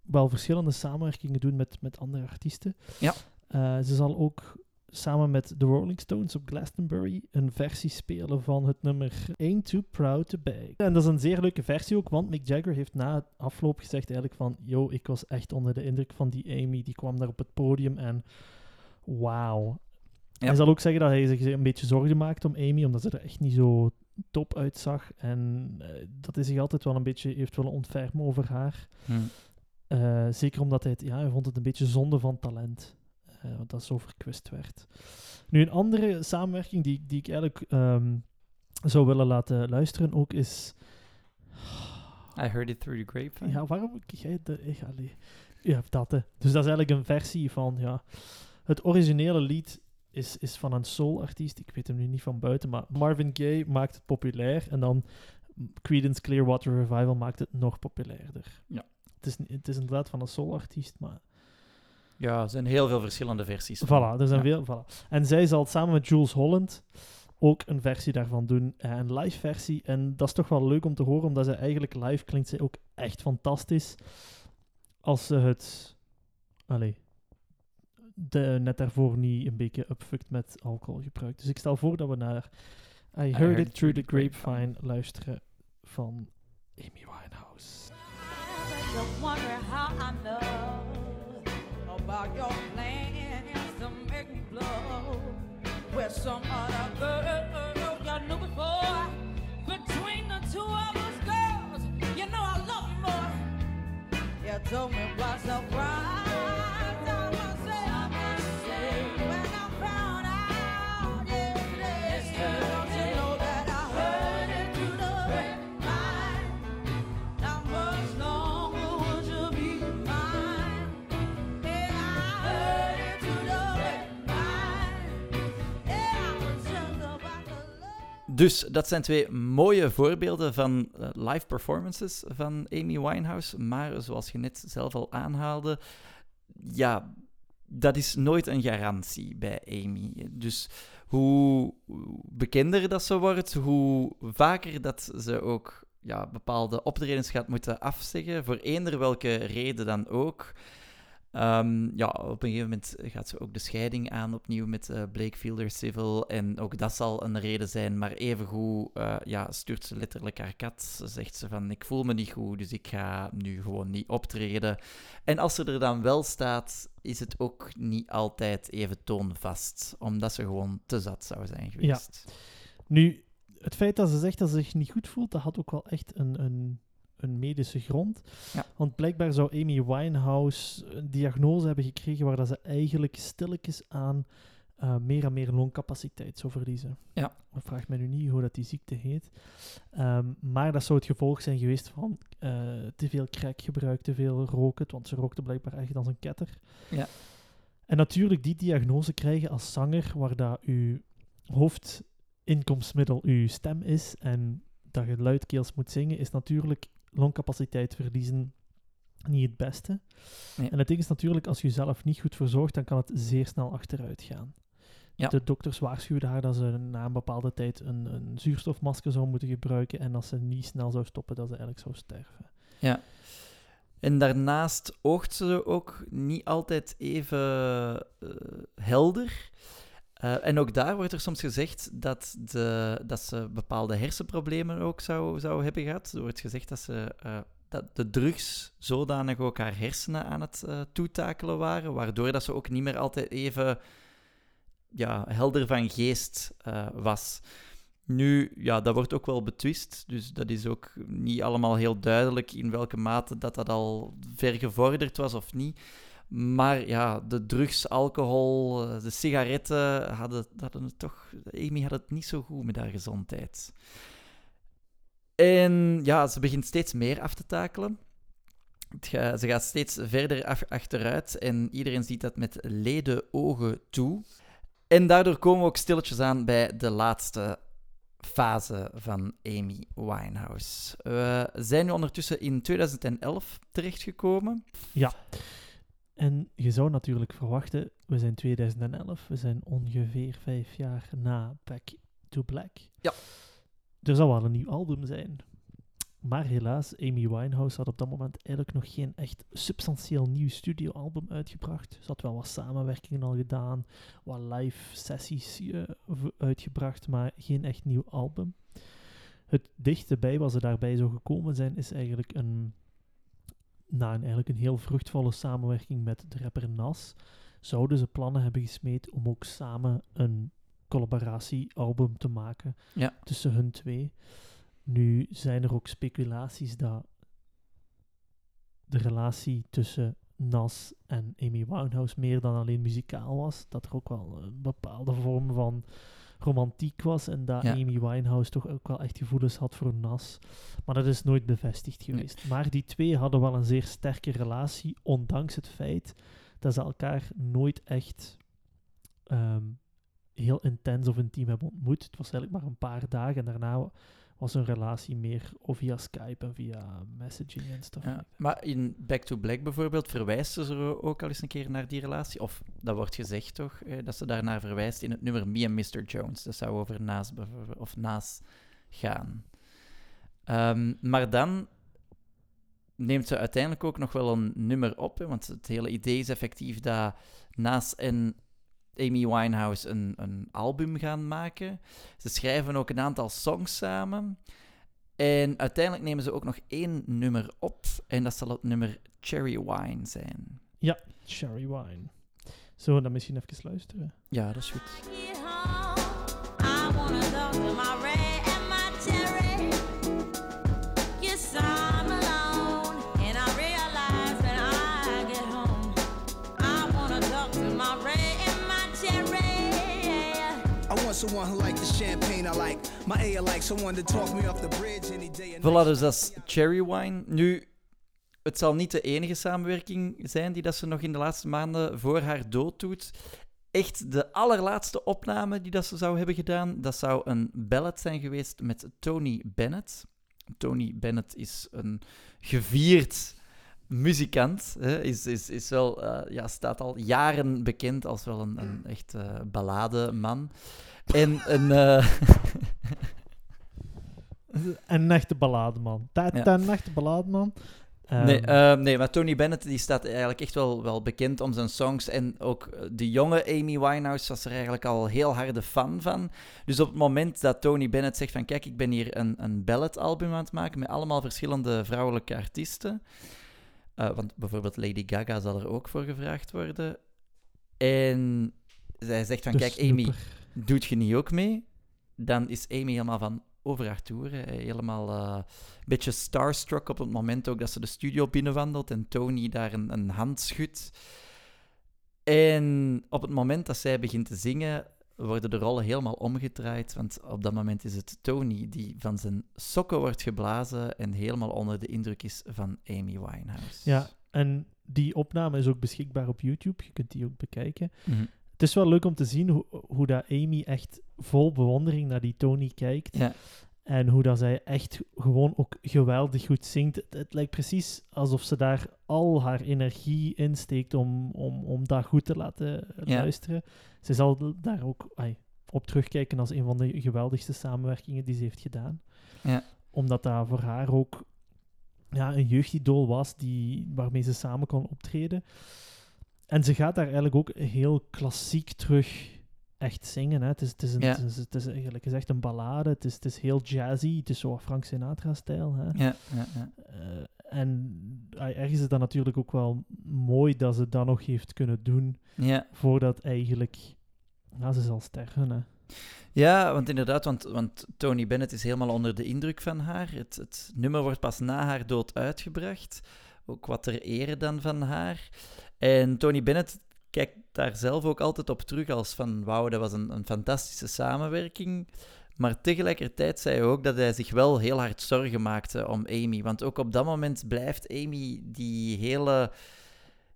wel verschillende samenwerkingen doen met, met andere artiesten. Ja. Eh, ze zal ook samen met de Rolling Stones op Glastonbury een versie spelen van het nummer Ain't Too Proud to Beg. En dat is een zeer leuke versie ook, want Mick Jagger heeft na het afloop gezegd eigenlijk van yo, ik was echt onder de indruk van die Amy, die kwam daar op het podium en wauw. Ja. Hij zal ook zeggen dat hij zich een beetje zorgen maakt om Amy, omdat ze er echt niet zo top uitzag. En eh, dat hij zich altijd wel een beetje heeft willen ontfermen over haar. Hm. Eh, zeker omdat hij, het, ja, hij vond het een beetje zonde van talent. want dat zo verkwist werd. Nu, een andere samenwerking die, die ik eigenlijk ehm, zou willen laten luisteren ook is... I heard it through the grapevine. Ja, waarom jij de... Ik. Ja, dat hè. Dus dat is eigenlijk een versie van... Ja, het originele lied is, is van een soul-artiest. Ik weet hem nu niet van buiten, maar Marvin Gaye maakt het populair. En dan Creedence Clearwater Revival maakt het nog populairder. Ja. Het is, het is inderdaad van een soul-artiest, maar... Ja, er zijn heel veel verschillende versies. Voilà, er zijn Ja. veel. Voilà. En zij zal samen met Jules Holland ook een versie daarvan doen, eh, een live versie. En dat is toch wel leuk om te horen, omdat zij eigenlijk live klinkt zij ook echt fantastisch. Als ze het, allee, de, net daarvoor niet een beetje upfuckt met alcoholgebruik. Dus ik stel voor dat we naar I Heard, It Through the Grapevine luisteren van Amy Winehouse. You wonder how I know about your plans to make me blow with some other girl you knew before. Between the two of us girls, you know I love you more. You told me by surprise. I Dus dat zijn twee mooie voorbeelden van eh, live performances van Amy Winehouse. Maar zoals je net zelf al aanhaalde, ja, dat is nooit een garantie bij Amy. Dus hoe bekender dat ze wordt, hoe vaker dat ze ook ja, bepaalde optredens gaat moeten afzeggen, voor eender welke reden dan ook. Ehm, ja, op een gegeven moment gaat ze ook de scheiding aan opnieuw met eh Blake Fielder Civil. En ook dat zal een reden zijn. Maar evengoed eh ja, stuurt ze letterlijk haar kat. Zegt ze van, ik voel me niet goed, dus ik ga nu gewoon niet optreden. En als ze er dan wel staat, is het ook niet altijd even toonvast. Omdat ze gewoon te zat zou zijn geweest. Nu, het feit dat ze zegt dat ze zich niet goed voelt, dat had ook wel echt een, een, een medische grond. Ja. Want blijkbaar zou Amy Winehouse een diagnose hebben gekregen waar dat ze eigenlijk stilletjes aan eh, meer en meer longcapaciteit zou verliezen. Ja. Ik vraag me nu niet hoe dat die ziekte heet. Ehm, maar dat zou het gevolg zijn geweest van eh, te veel crackgebruik, te veel roken, want ze rookte blijkbaar echt als een ketter. Ja. En natuurlijk die diagnose krijgen als zanger, waar dat uw hoofdinkomstmiddel uw stem is en dat je luidkeels moet zingen, is natuurlijk longcapaciteit verliezen niet het beste. Nee. En het ding is natuurlijk, als je jezelf niet goed verzorgt, dan kan het zeer snel achteruit gaan. Ja. De dokters waarschuwden haar dat ze na een bepaalde tijd een, een zuurstofmasker zou moeten gebruiken en als ze niet snel zou stoppen, dat ze eigenlijk zou sterven. En daarnaast oogt ze ook niet altijd even eh, helder. Eh, en ook daar wordt er soms gezegd dat, de, dat ze bepaalde hersenproblemen ook zou, zou hebben gehad. Er wordt gezegd dat, ze, eh, dat de drugs zodanig ook haar hersenen aan het eh, toetakelen waren, waardoor dat ze ook niet meer altijd even ja, helder van geest was. Nu, ja, dat wordt ook wel betwist, dus dat is ook niet allemaal heel duidelijk in welke mate dat dat al ver gevorderd was of niet. Maar ja, de drugs, alcohol, eh, de sigaretten hadden, hadden het toch... Amy had het niet zo goed met haar gezondheid. En ja, ze begint steeds meer af te takelen. Ze gaat steeds verder achteruit en iedereen ziet dat met leden ogen toe. En daardoor komen we ook stilletjes aan bij de laatste fase van Amy Winehouse. We zijn nu ondertussen in 2011 terechtgekomen. En je zou natuurlijk verwachten, we zijn 2011, we zijn ongeveer vijf jaar na Back to Black. Ja. Er zou wel een nieuw album zijn. Maar helaas, Amy Winehouse had op dat moment eigenlijk nog geen echt substantieel nieuw studioalbum uitgebracht. Ze had wel wat samenwerkingen al gedaan, wat live sessies eh, uitgebracht, maar geen echt nieuw album. Het dichtste bij wat ze daarbij zou gekomen zijn, is eigenlijk een, na een, eigenlijk een heel vruchtvolle samenwerking met de rapper Nas, zouden ze plannen hebben gesmeed om ook samen een collaboratiealbum te maken Ja. tussen hun twee. Nu zijn er ook speculaties dat de relatie tussen Nas en Amy Winehouse meer dan alleen muzikaal was. Dat er ook wel een bepaalde vorm van romantiek was en dat Ja. Amy Winehouse toch ook wel echt gevoelens had voor Nas. Maar dat is nooit bevestigd Nee. geweest. Maar die twee hadden wel een zeer sterke relatie, ondanks het feit dat ze elkaar nooit echt ehm, heel intens of intiem hebben ontmoet. Het was eigenlijk maar een paar dagen en daarna was hun relatie meer of via Skype en via messaging en stuff. Ja, maar in Back to Black bijvoorbeeld verwijst ze ook al eens een keer naar die relatie. Of dat wordt gezegd toch, eh, dat ze daarnaar verwijst in het nummer Me and Mr. Jones. Dat zou over Naas, bijvoorbeeld- of Naas gaan. Ehm, maar dan neemt ze uiteindelijk ook nog wel een nummer op. Hè, want het hele idee is effectief dat Naas en Amy Winehouse een, een album gaan maken. Ze schrijven ook een aantal songs samen. En uiteindelijk nemen ze ook nog één nummer op. En dat zal het nummer Cherry Wine zijn. Cherry Wine. Zullen we dan misschien even luisteren? Ja, dat is goed. Someone who like the champagne I like. My A I like someone to talk me off the bridge any day Voilà, dus dat is Cherry Wine. Nu, het zal niet de enige samenwerking zijn die dat ze nog in de laatste maanden voor haar dood doet. Echt de allerlaatste opname die dat ze zou hebben gedaan, dat zou een ballad zijn geweest met Tony Bennett. Tony Bennett is een gevierd muzikant. Hè, is, is, is wel, eh, ja, staat al jaren bekend als wel een, een echt eh ballademan. En een... eh, (laughs) Een echte ballademan. Dat Ja. een echte ballademan. Nee, eh, nee, maar Tony Bennett die staat eigenlijk echt wel, wel bekend om zijn songs. En ook eh, de jonge Amy Winehouse was er eigenlijk al heel harde fan van. Dus op het moment dat Tony Bennett zegt van... Kijk, ik ben hier een, een balladalbum aan het maken met allemaal verschillende vrouwelijke artiesten. Eh, want bijvoorbeeld Lady Gaga zal er ook voor gevraagd worden. En zij zegt van... Kijk, Amy. Doet je niet ook mee? Dan is Amy helemaal van over haar toeren. Helemaal eh, een beetje starstruck op het moment ook dat ze de studio binnenwandelt en Tony daar een, een hand schudt. En op het moment dat zij begint te zingen, worden de rollen helemaal omgedraaid. Want op dat moment is het Tony die van zijn sokken wordt geblazen en helemaal onder de indruk is van Amy Winehouse. Ja, en die opname is ook beschikbaar op YouTube. Je kunt die ook bekijken. Mhm. Is wel leuk om te zien hoe, hoe dat Amy echt vol bewondering naar die Tony kijkt. Ja. En hoe dat zij echt gewoon ook geweldig goed zingt. Het, het lijkt precies alsof ze daar al haar energie in steekt om, om, om dat goed te laten Ja. luisteren. Ze zal daar ook op terugkijken als een van de geweldigste samenwerkingen die ze heeft gedaan. Ja. Omdat dat voor haar ook ja, een jeugdidool was die, waarmee ze samen kon optreden. En ze gaat daar eigenlijk ook heel klassiek terug echt zingen. Hè. Het, is, het, is een, Ja. het, is, het is eigenlijk is echt een ballade. Het is, het is heel jazzy. Het is zo Frank Sinatra-stijl. Hè. Ja, ja, ja. Eh, en ergens is dat natuurlijk ook wel mooi dat ze dat nog heeft kunnen doen ja. voordat eigenlijk ja, ze zal sterven. Hè. Ja, want inderdaad, want, want Tony Bennett is helemaal onder de indruk van haar. Het, het nummer wordt pas na haar dood uitgebracht. Ook wat ter ere dan van haar. En Tony Bennett kijkt daar zelf ook altijd op terug als van wauw, dat was een, een fantastische samenwerking. Maar tegelijkertijd zei hij ook dat hij zich wel heel hard zorgen maakte om Amy. Want ook op dat moment blijft Amy die hele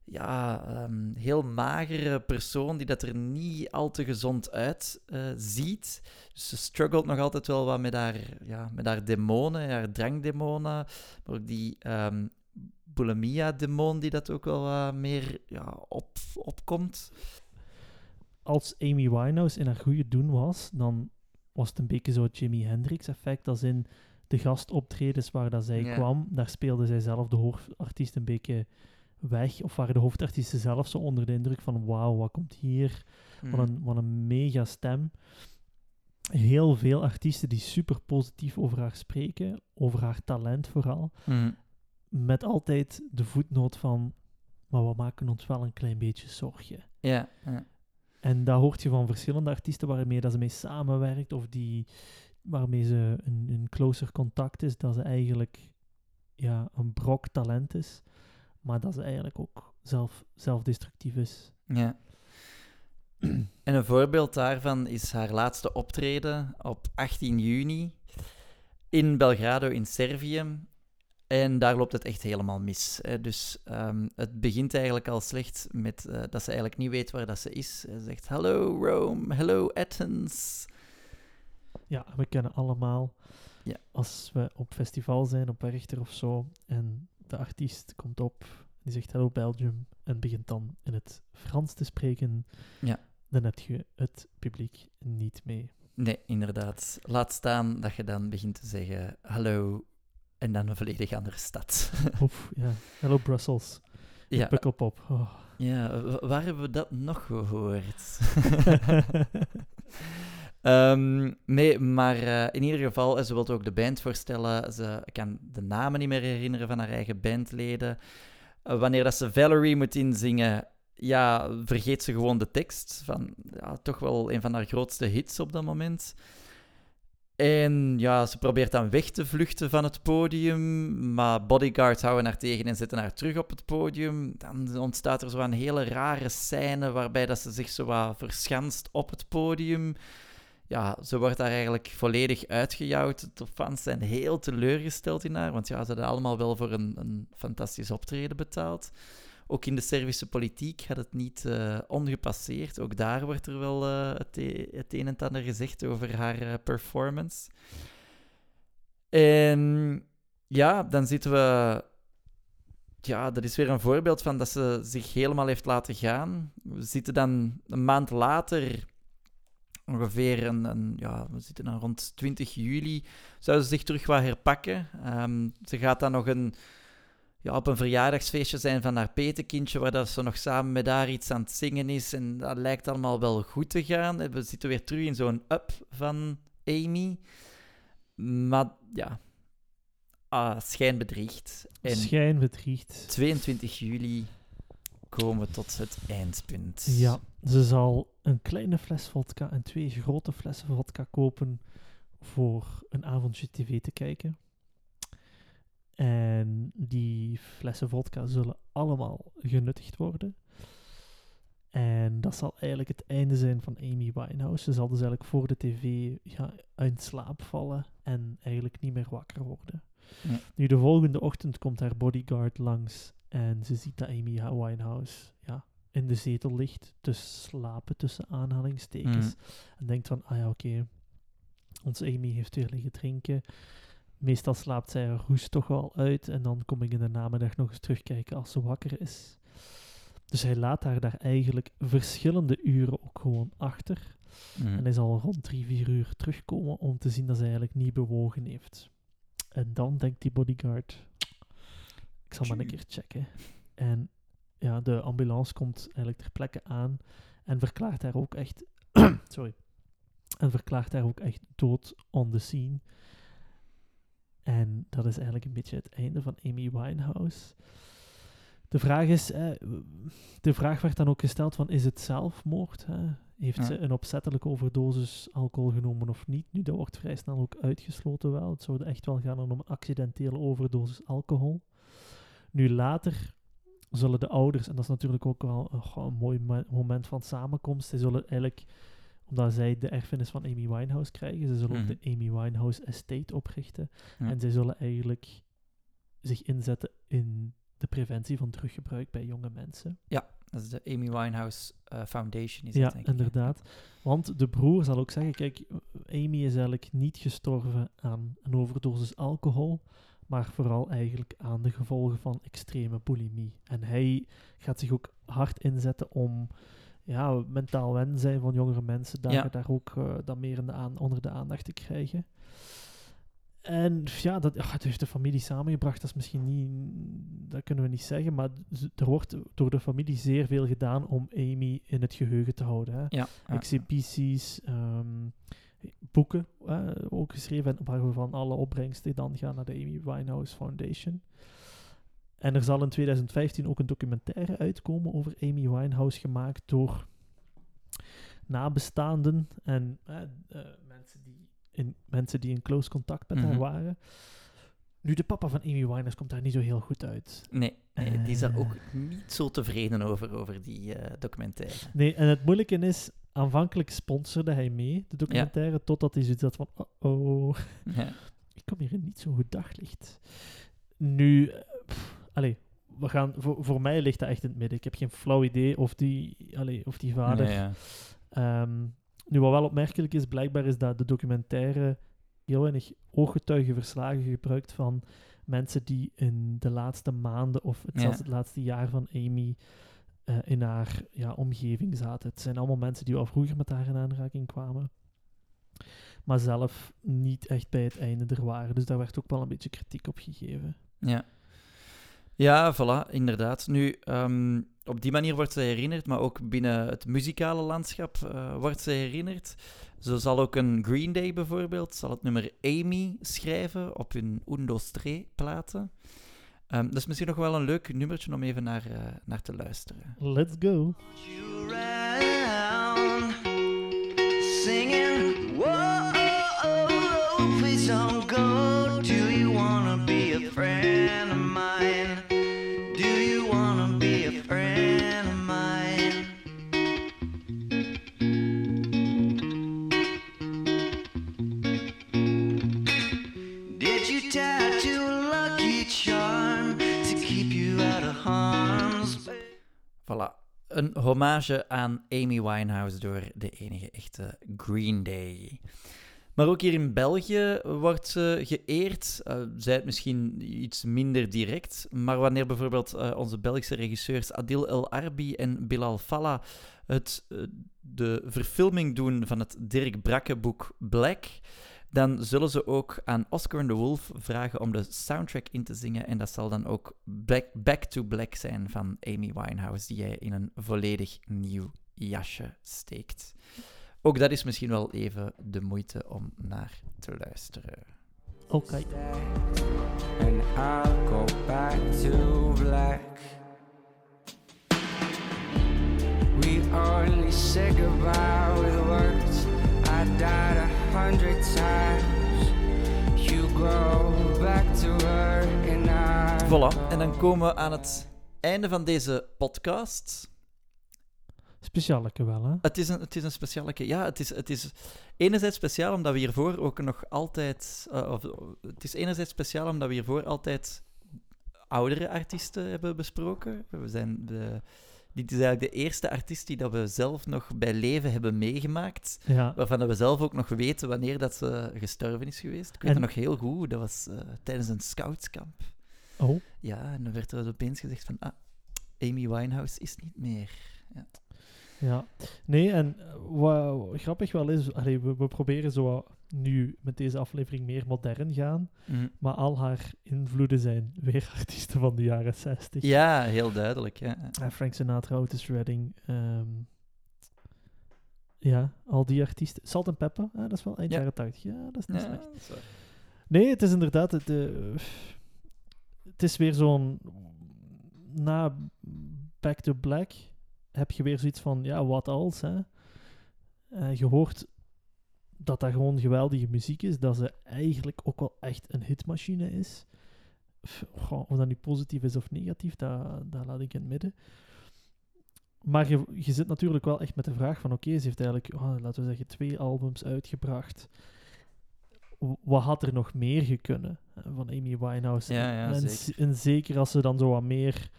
ja, ehm, heel magere persoon die dat er niet al te gezond uit eh. Dus ze struggelt nog altijd wel wat met haar, ja, met haar demonen, haar drankdemonen. Maar ook die ehm bulimia-demon die dat ook wel wat meer ja, op, opkomt. Als Amy Winehouse in haar goede doen was, dan was het een beetje zo het Jimi Hendrix-effect. Als in de gastoptredens waar dat zij Ja. kwam, daar speelde zij zelf de hoofdartiest een beetje weg. Of waren de hoofdartiesten zelf zo onder de indruk van wauw, wat komt hier? Hmm. Wat een, wat een mega stem. Heel veel artiesten die super positief over haar spreken, over haar talent vooral. Hmm. Met altijd de voetnoot van, maar we maken ons wel een klein beetje zorgen. Ja, ja. En dat hoort je van verschillende artiesten waarmee dat ze mee samenwerkt of die, waarmee ze een, een closer contact is, dat ze eigenlijk ja, een brok talent is, maar dat ze eigenlijk ook zelf, zelfdestructief is. Ja. En een voorbeeld daarvan is haar laatste optreden op 18 juni in Belgrado in Servië. En daar loopt het echt helemaal mis. Hè. Dus ehm, het begint eigenlijk al slecht met eh, dat ze eigenlijk niet weet waar dat ze is. Ze zegt, hallo Rome, hello Athens. Ja, we kennen allemaal Ja. als we op festival zijn, op Werchter of zo, en de artiest komt op, die zegt Hello Belgium, en begint dan in het Frans te spreken, Ja. dan heb je het publiek niet mee. Nee, inderdaad. Laat staan dat je dan begint te zeggen, hallo, en dan een volledig andere stad. (laughs) Oef, ja. Hello Brussels. ja, Pukkelpop. Oh. Ja, wa- waar hebben we dat nog gehoord? (laughs) Ehm, nee, maar eh, in ieder geval, ze wil ook de band voorstellen. Ze kan de namen niet meer herinneren van haar eigen bandleden. Eh, wanneer dat ze Valerie moet inzingen, ja, vergeet ze gewoon de tekst van ja, toch wel een van haar grootste hits op dat moment. En ja, ze probeert dan weg te vluchten van het podium, maar bodyguards houden haar tegen en zetten haar terug op het podium. Dan ontstaat er zo een hele rare scène waarbij dat ze zich zo wat verschanst op het podium. Ja, ze wordt daar eigenlijk volledig uitgejouwd. De fans zijn heel teleurgesteld in haar, want ja, ze hadden allemaal wel voor een, een fantastisch optreden betaald. Ook in de Servische politiek had het niet eh, ongepasseerd. Ook daar wordt er wel eh, het, e- het een en het ander gezegd over haar eh, performance. En ja, dan zitten we. Ja, dat is weer een voorbeeld van dat ze zich helemaal heeft laten gaan. We zitten dan een maand later, ongeveer een, een ja, we zitten dan rond 20 juli, zou ze zich terug wat herpakken. Ehm, ze gaat dan nog een, ja, op een verjaardagsfeestje zijn van haar petekindje, waar dat ze nog samen met haar iets aan het zingen is. En dat lijkt allemaal wel goed te gaan. We zitten weer terug in zo'n up van Amy. Maar ja, ah, schijn bedriegt. En Schijn bedriegt. 22 juli komen we tot het eindpunt. Ja, ze zal een kleine fles vodka en twee grote flessen vodka kopen voor een avondje tv te kijken. En die flessen vodka zullen allemaal genuttigd worden. En dat zal eigenlijk het einde zijn van Amy Winehouse. Ze zal dus eigenlijk voor de tv ja, uit slaap vallen en eigenlijk niet meer wakker worden. Ja. Nu, de volgende ochtend komt haar bodyguard langs en ze ziet dat Amy Winehouse ja, in de zetel ligt, te slapen tussen aanhalingstekens. Mm. En denkt van, ah ja, oké, Onze Amy heeft weer liggen drinken. Meestal slaapt zij haar roes toch wel uit. En dan kom ik in de namiddag nog eens terugkijken als ze wakker is. Dus hij laat haar daar eigenlijk verschillende uren ook gewoon achter. Mhm. En hij zal rond drie, vier uur terugkomen om te zien dat ze eigenlijk niet bewogen heeft. En dan denkt die bodyguard, ik zal maar een keer checken. En ja, de ambulance komt eigenlijk ter plekke aan en verklaart haar ook echt, (clears throat) sorry, en verklaart haar ook echt dood on the scene. En dat is eigenlijk een beetje het einde van Amy Winehouse. De vraag is, eh, de vraag werd dan ook gesteld van, is het zelfmoord? Hè? Heeft Ja. ze een opzettelijke overdosis alcohol genomen of niet? Nu, dat wordt vrij snel ook uitgesloten wel. Het zou echt wel gaan om een accidentele overdosis alcohol. Nu later zullen de ouders, en dat is natuurlijk ook wel oh, een mooi mo- moment van samenkomst, ze zullen eigenlijk, omdat zij de erfenis van Amy Winehouse krijgen, ze zullen ook Mhm. de Amy Winehouse Estate oprichten. Ja. En zij zullen eigenlijk zich inzetten in de preventie van druggebruik bij jonge mensen. Dat is de Amy Winehouse eh, Foundation. Is Ja, dat, denk ik, inderdaad. Want de broer zal ook zeggen, kijk, Amy is eigenlijk niet gestorven aan een overdosis alcohol, maar vooral eigenlijk aan de gevolgen van extreme bulimie. En hij gaat zich ook hard inzetten om ja, mentaal welzijn van jongere mensen daar, Ja. daar ook eh, dan meer in de aan, onder de aandacht te krijgen. En ja, dat, het heeft de familie samengebracht. Dat is misschien niet, dat kunnen we niet zeggen, maar er wordt door de familie zeer veel gedaan om Amy in het geheugen te houden. Hè. Ja, ja. Exhibities, ehm, boeken eh, ook geschreven, en waarvan alle opbrengsten dan gaan naar de Amy Winehouse Foundation. En er zal in 2015 ook een documentaire uitkomen over Amy Winehouse, gemaakt door nabestaanden en eh, eh, mensen, die in, mensen die in close contact met haar Mhm. waren. Nu, de papa van Amy Winehouse komt daar niet zo heel goed uit. Nee, nee, die is daar Eh. ook niet zo tevreden over, over die documentaire. Nee, en het moeilijke is, aanvankelijk sponsorde hij mee, de documentaire, totdat hij zoiets had van, oh, Ja. ik kom hier in niet zo'n goed daglicht. Nu, allee, we gaan, voor, voor mij ligt dat echt in het midden. Ik heb geen flauw idee of die, allee, of die vader... Nee, ja. Ehm, nu, wat wel opmerkelijk is, blijkbaar is dat de documentaire heel weinig ooggetuigenverslagen gebruikt van mensen die in de laatste maanden of het, Ja. zelfs het laatste jaar van Amy eh, in haar ja, omgeving zaten. Het zijn allemaal mensen die al vroeger met haar in aanraking kwamen, maar zelf niet echt bij het einde er waren. Dus daar werd ook wel een beetje kritiek op gegeven. Ja. Ja, voilà, inderdaad. Nu, ehm, op die manier wordt ze herinnerd, maar ook binnen het muzikale landschap eh, wordt ze herinnerd. Zo zal ook een Green Day bijvoorbeeld, zal het nummer Amy schrijven op hun Undo Tre platen. Ehm, dat is misschien nog wel een leuk nummertje om even naar, eh, naar te luisteren. Let's go! singing whoa please don't go Een hommage aan Amy Winehouse door de enige echte Green Day. Maar ook hier in België wordt ze geëerd. Eh, zij het misschien iets minder direct. Maar wanneer bijvoorbeeld eh, onze Belgische regisseurs Adil El Arbi en Bilal Falla het, eh, de verfilming doen van het Dirk Brakke boek Black, dan zullen ze ook aan Oscar and the Wolf vragen om de soundtrack in te zingen. En dat zal dan ook Back, Back to Black zijn van Amy Winehouse, die hij in een volledig nieuw jasje steekt. Ook dat is misschien wel even de moeite om naar te luisteren. Oké. and I'll go back to black. We only say goodbye with words. I died a hundred times. You go back to her and I. Voilà, en dan komen we aan het einde van deze podcast. Specialeke wel, hè? Het is een, het is een speciale... Ja, het is, het is enerzijds speciaal omdat we hiervoor ook nog altijd... eh, of, het is enerzijds speciaal omdat we hiervoor altijd oudere artiesten hebben besproken. We zijn de, dit is eigenlijk de eerste artiest die dat we zelf nog bij leven hebben meegemaakt. Ja. Waarvan dat we zelf ook nog weten wanneer dat ze gestorven is geweest. Ik weet En- het nog heel goed. Dat was eh, tijdens een scoutskamp. Oh, Ja, en dan werd er opeens gezegd van... Ah, Amy Winehouse is niet meer. ja. Nee, en eh, wat grappig wel is, allee, we, we proberen zo nu met deze aflevering meer modern gaan, Mhm. maar al haar invloeden zijn weer (laughs) artiesten van de jaren 60. Ja, heel duidelijk. Ja. Ja, Frank Sinatra, Otis Redding. ehm, ja, al die artiesten. Salt and Pepper, ah, dat is wel eind Ja. jaren 80. Ja, dat is niet Ja, slecht. Nee, het is inderdaad... Het, eh, het is weer zo'n... Na Back to Black heb je weer zoiets van... Ja, wat als, hè? Eh, je hoort dat dat gewoon geweldige muziek is. Dat ze eigenlijk ook wel echt een hitmachine is. Goh, of dat nu positief is of negatief, dat, dat laat ik in het midden. Maar je, je zit natuurlijk wel echt met de vraag van... Oké, ze heeft eigenlijk, oh, laten we zeggen, twee albums uitgebracht wat had er nog meer gekunnen van Amy Winehouse? Ja, ja, en, zeker. z- en zeker als ze dan zo wat meer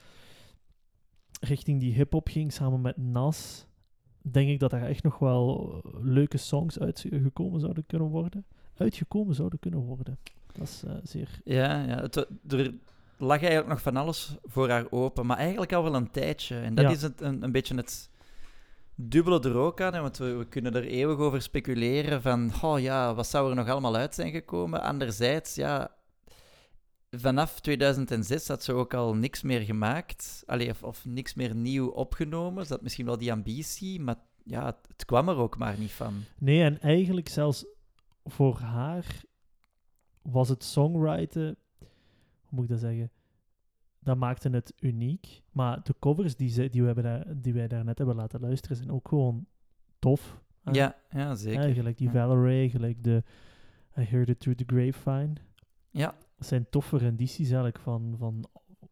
richting die hip-hop ging samen met Nas, denk ik dat er echt nog wel leuke songs uitgekomen zouden kunnen worden. Uitgekomen zouden kunnen worden. Dat is eh, zeer. Ja, ja het, er lag eigenlijk nog van alles voor haar open, maar eigenlijk al wel een tijdje. En dat Ja. is het, een, een beetje het dubbele er ook aan, hè, want we, we kunnen er eeuwig over speculeren van, oh ja, wat zou er nog allemaal uit zijn gekomen? Anderzijds, ja, vanaf 2006 had ze ook al niks meer gemaakt, Allee, of, of niks meer nieuw opgenomen. Ze had misschien wel die ambitie, maar ja, het, het kwam er ook maar niet van. Nee, en eigenlijk zelfs voor haar was het songwriten, hoe moet ik dat zeggen? Dat maakte het uniek. Maar de covers die, ze, die, we hebben daar, die wij daarnet hebben laten luisteren zijn ook gewoon tof. hè? Ja, ja zeker. Ja, gelijk die Ja. Valerie, gelijk de I Heard It Through the Grapevine. Ja. Dat zijn toffe rendities eigenlijk van, van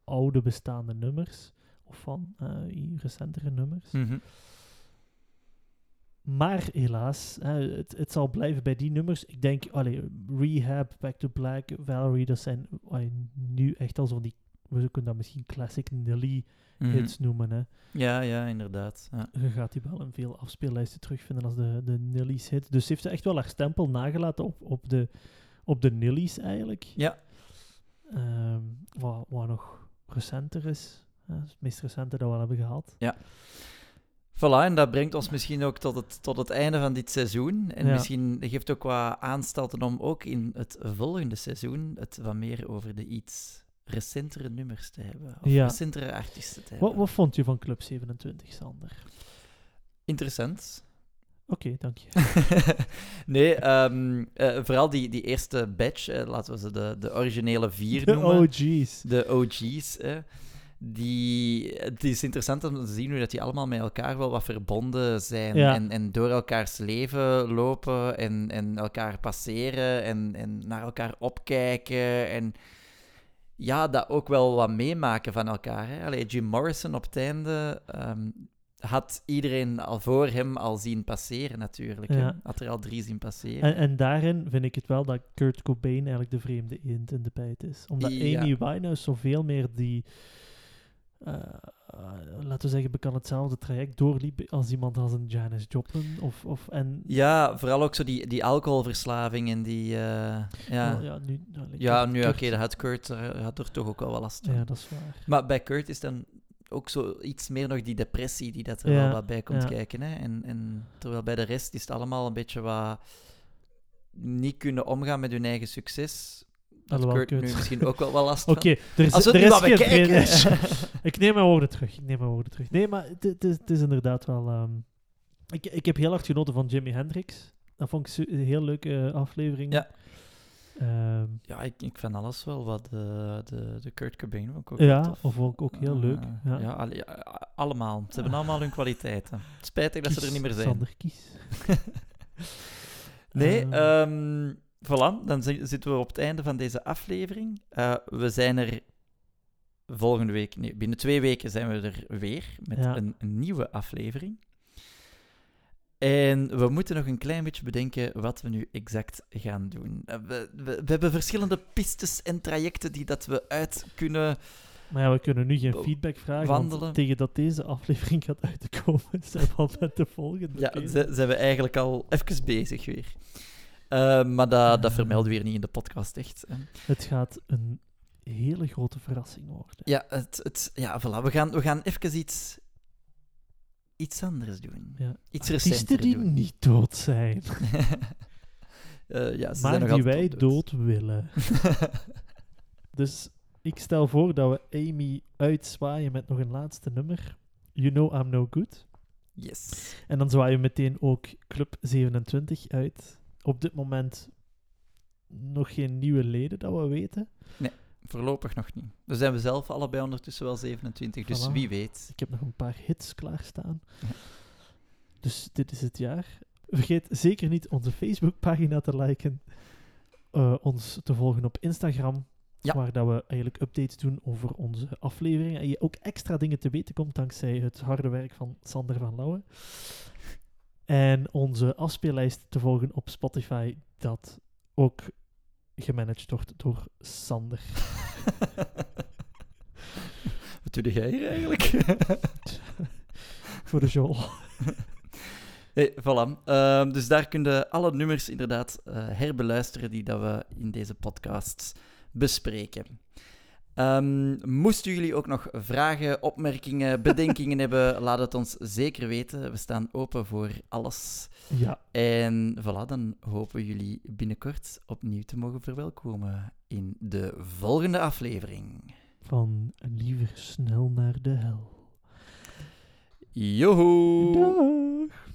oude bestaande nummers. Of van eh, recentere nummers. Mhm. Maar helaas, hè, het, het zal blijven bij die nummers. Ik denk, allee, Rehab, Back to Black, Valerie, dat zijn allee, nu echt al zo die, we kunnen dat misschien classic Nelly Mhm. hits noemen. Hè. Ja, ja, inderdaad. Ja. Je gaat die wel in veel afspeellijsten terugvinden als de, de Nilly's hit. Dus ze heeft echt wel haar stempel nagelaten op, op, de, op de Nilly's eigenlijk. Ja. Ehm, wat, wat nog recenter is. hè. Dat is het meest recente dat we al hebben gehad. Voilà, en dat brengt ons misschien ook tot het, tot het einde van dit seizoen. En Ja. misschien geeft ook wat aanstalten om ook in het volgende seizoen het wat meer over de iets recentere nummers te hebben. Of Ja. recentere artiesten te hebben. Wat, wat vond je van Club 27, Sander? Interessant. Oké, dank je. (laughs) nee, ehm, eh, vooral die, die eerste batch, eh, laten we ze de, de originele vier De noemen. OG's. De OG's. Die, het is interessant om te zien hoe dat die allemaal met elkaar wel wat verbonden zijn. Ja. En, en door elkaars leven lopen en, en elkaar passeren en, en naar elkaar opkijken. En ja, dat ook wel wat meemaken van elkaar. Hè. Allee, Jim Morrison op het einde ehm, had iedereen al voor hem al zien passeren natuurlijk. hè. Ja. Had er al drie zien passeren. En, en daarin vind ik het wel dat Kurt Cobain eigenlijk de vreemde eend in de bijt is. Omdat Ja. Amy Winehouse zoveel meer die, eh, eh, laten we zeggen, bekend hetzelfde traject doorliep als iemand als een Janis Joplin. Of, of, en, Ja, vooral ook zo die, die alcoholverslaving en die... eh, ja. Wel, ja, nu, nou, Ja, nu oké, dat had Kurt er, had er toch ook wel wat last van. Ja, dat is waar. Maar bij Kurt is dan ook zo iets meer nog die depressie die dat er Ja, wel wat bij komt ja. kijken. Hè? En, en terwijl bij de rest is het allemaal een beetje wat niet kunnen omgaan met hun eigen succes. Dat Kurt nu misschien ook wel wat last Oké, er is, Als er is geen vrede. (laughs) ik neem mijn woorden terug. Ik neem mijn woorden terug. Nee, maar het, is, inderdaad wel... ehm, ik, ik heb heel hard genoten van Jimi Hendrix. Dat vond ik een heel leuke eh, aflevering. Ja. Ehm, Ja, ik, ik vind alles wel wat de, de, de Kurt Cobain vond ik ook ja, tof. of ik ook heel leuk. Eh, Ja. ja, alle- ja, allemaal. Ze hebben allemaal hun kwaliteiten. Spijtig dat ze er Kies, niet meer zijn. Sander, kies. (laughs) Nee, ehm voilà, dan zi- zitten we op het einde van deze aflevering. Eh, we zijn er volgende week, nee, binnen twee weken zijn we er weer met Ja. een, een nieuwe aflevering. En we moeten nog een klein beetje bedenken wat we nu exact gaan doen. Eh, we, we, we hebben verschillende pistes en trajecten die dat we uit kunnen Maar ja, we kunnen nu geen feedback vragen, wandelen. tegen dat deze aflevering gaat uit te komen, (laughs) zijn we al met de volgende Ja, bezig. ze- zijn we eigenlijk al even bezig weer. Eh, maar dat, dat Ah. vermelden we weer niet in de podcast, echt. hè. Het gaat een hele grote verrassing worden. Ja, het, het, ja voilà. We gaan, we gaan even iets, iets anders doen. Ja. Iets Artiesten die doen. niet dood zijn, (laughs) Eh, ja, ze zijn maar nog die wij altijd dood willen. (laughs) Dus ik stel voor dat we Amy uitzwaaien met nog een laatste nummer. You Know I'm No Good. yes. En dan zwaaien we meteen ook Club 27 uit. Op dit moment nog geen nieuwe leden dat we weten. Voorlopig nog niet. Dan zijn we zelf allebei ondertussen wel 27, dus wie weet. Ik heb nog een paar hits klaarstaan. Ja. Dus dit is het jaar. Vergeet zeker niet onze Facebookpagina te liken. eh, ons te volgen op Instagram. Ja. Waar dat we eigenlijk updates doen over onze afleveringen. En je ook extra dingen te weten komt dankzij het harde werk van Sander van Lauwen. En onze afspeellijst te volgen op Spotify. Dat ook gemanaged wordt door Sander. (laughs) Wat doe jij hier eigenlijk? Voor de Joel. (laughs) Hey, voilà. Ehm, dus daar kun je alle nummers inderdaad eh, herbeluisteren die dat we in deze podcast bespreken. Ehm, moesten jullie ook nog vragen, opmerkingen, (laughs) bedenkingen hebben, laat het ons zeker weten. We staan open voor alles. Ja. En voilà, dan hopen we jullie binnenkort opnieuw te mogen verwelkomen in de volgende aflevering. Van liever snel naar de hel. Joho! Dag.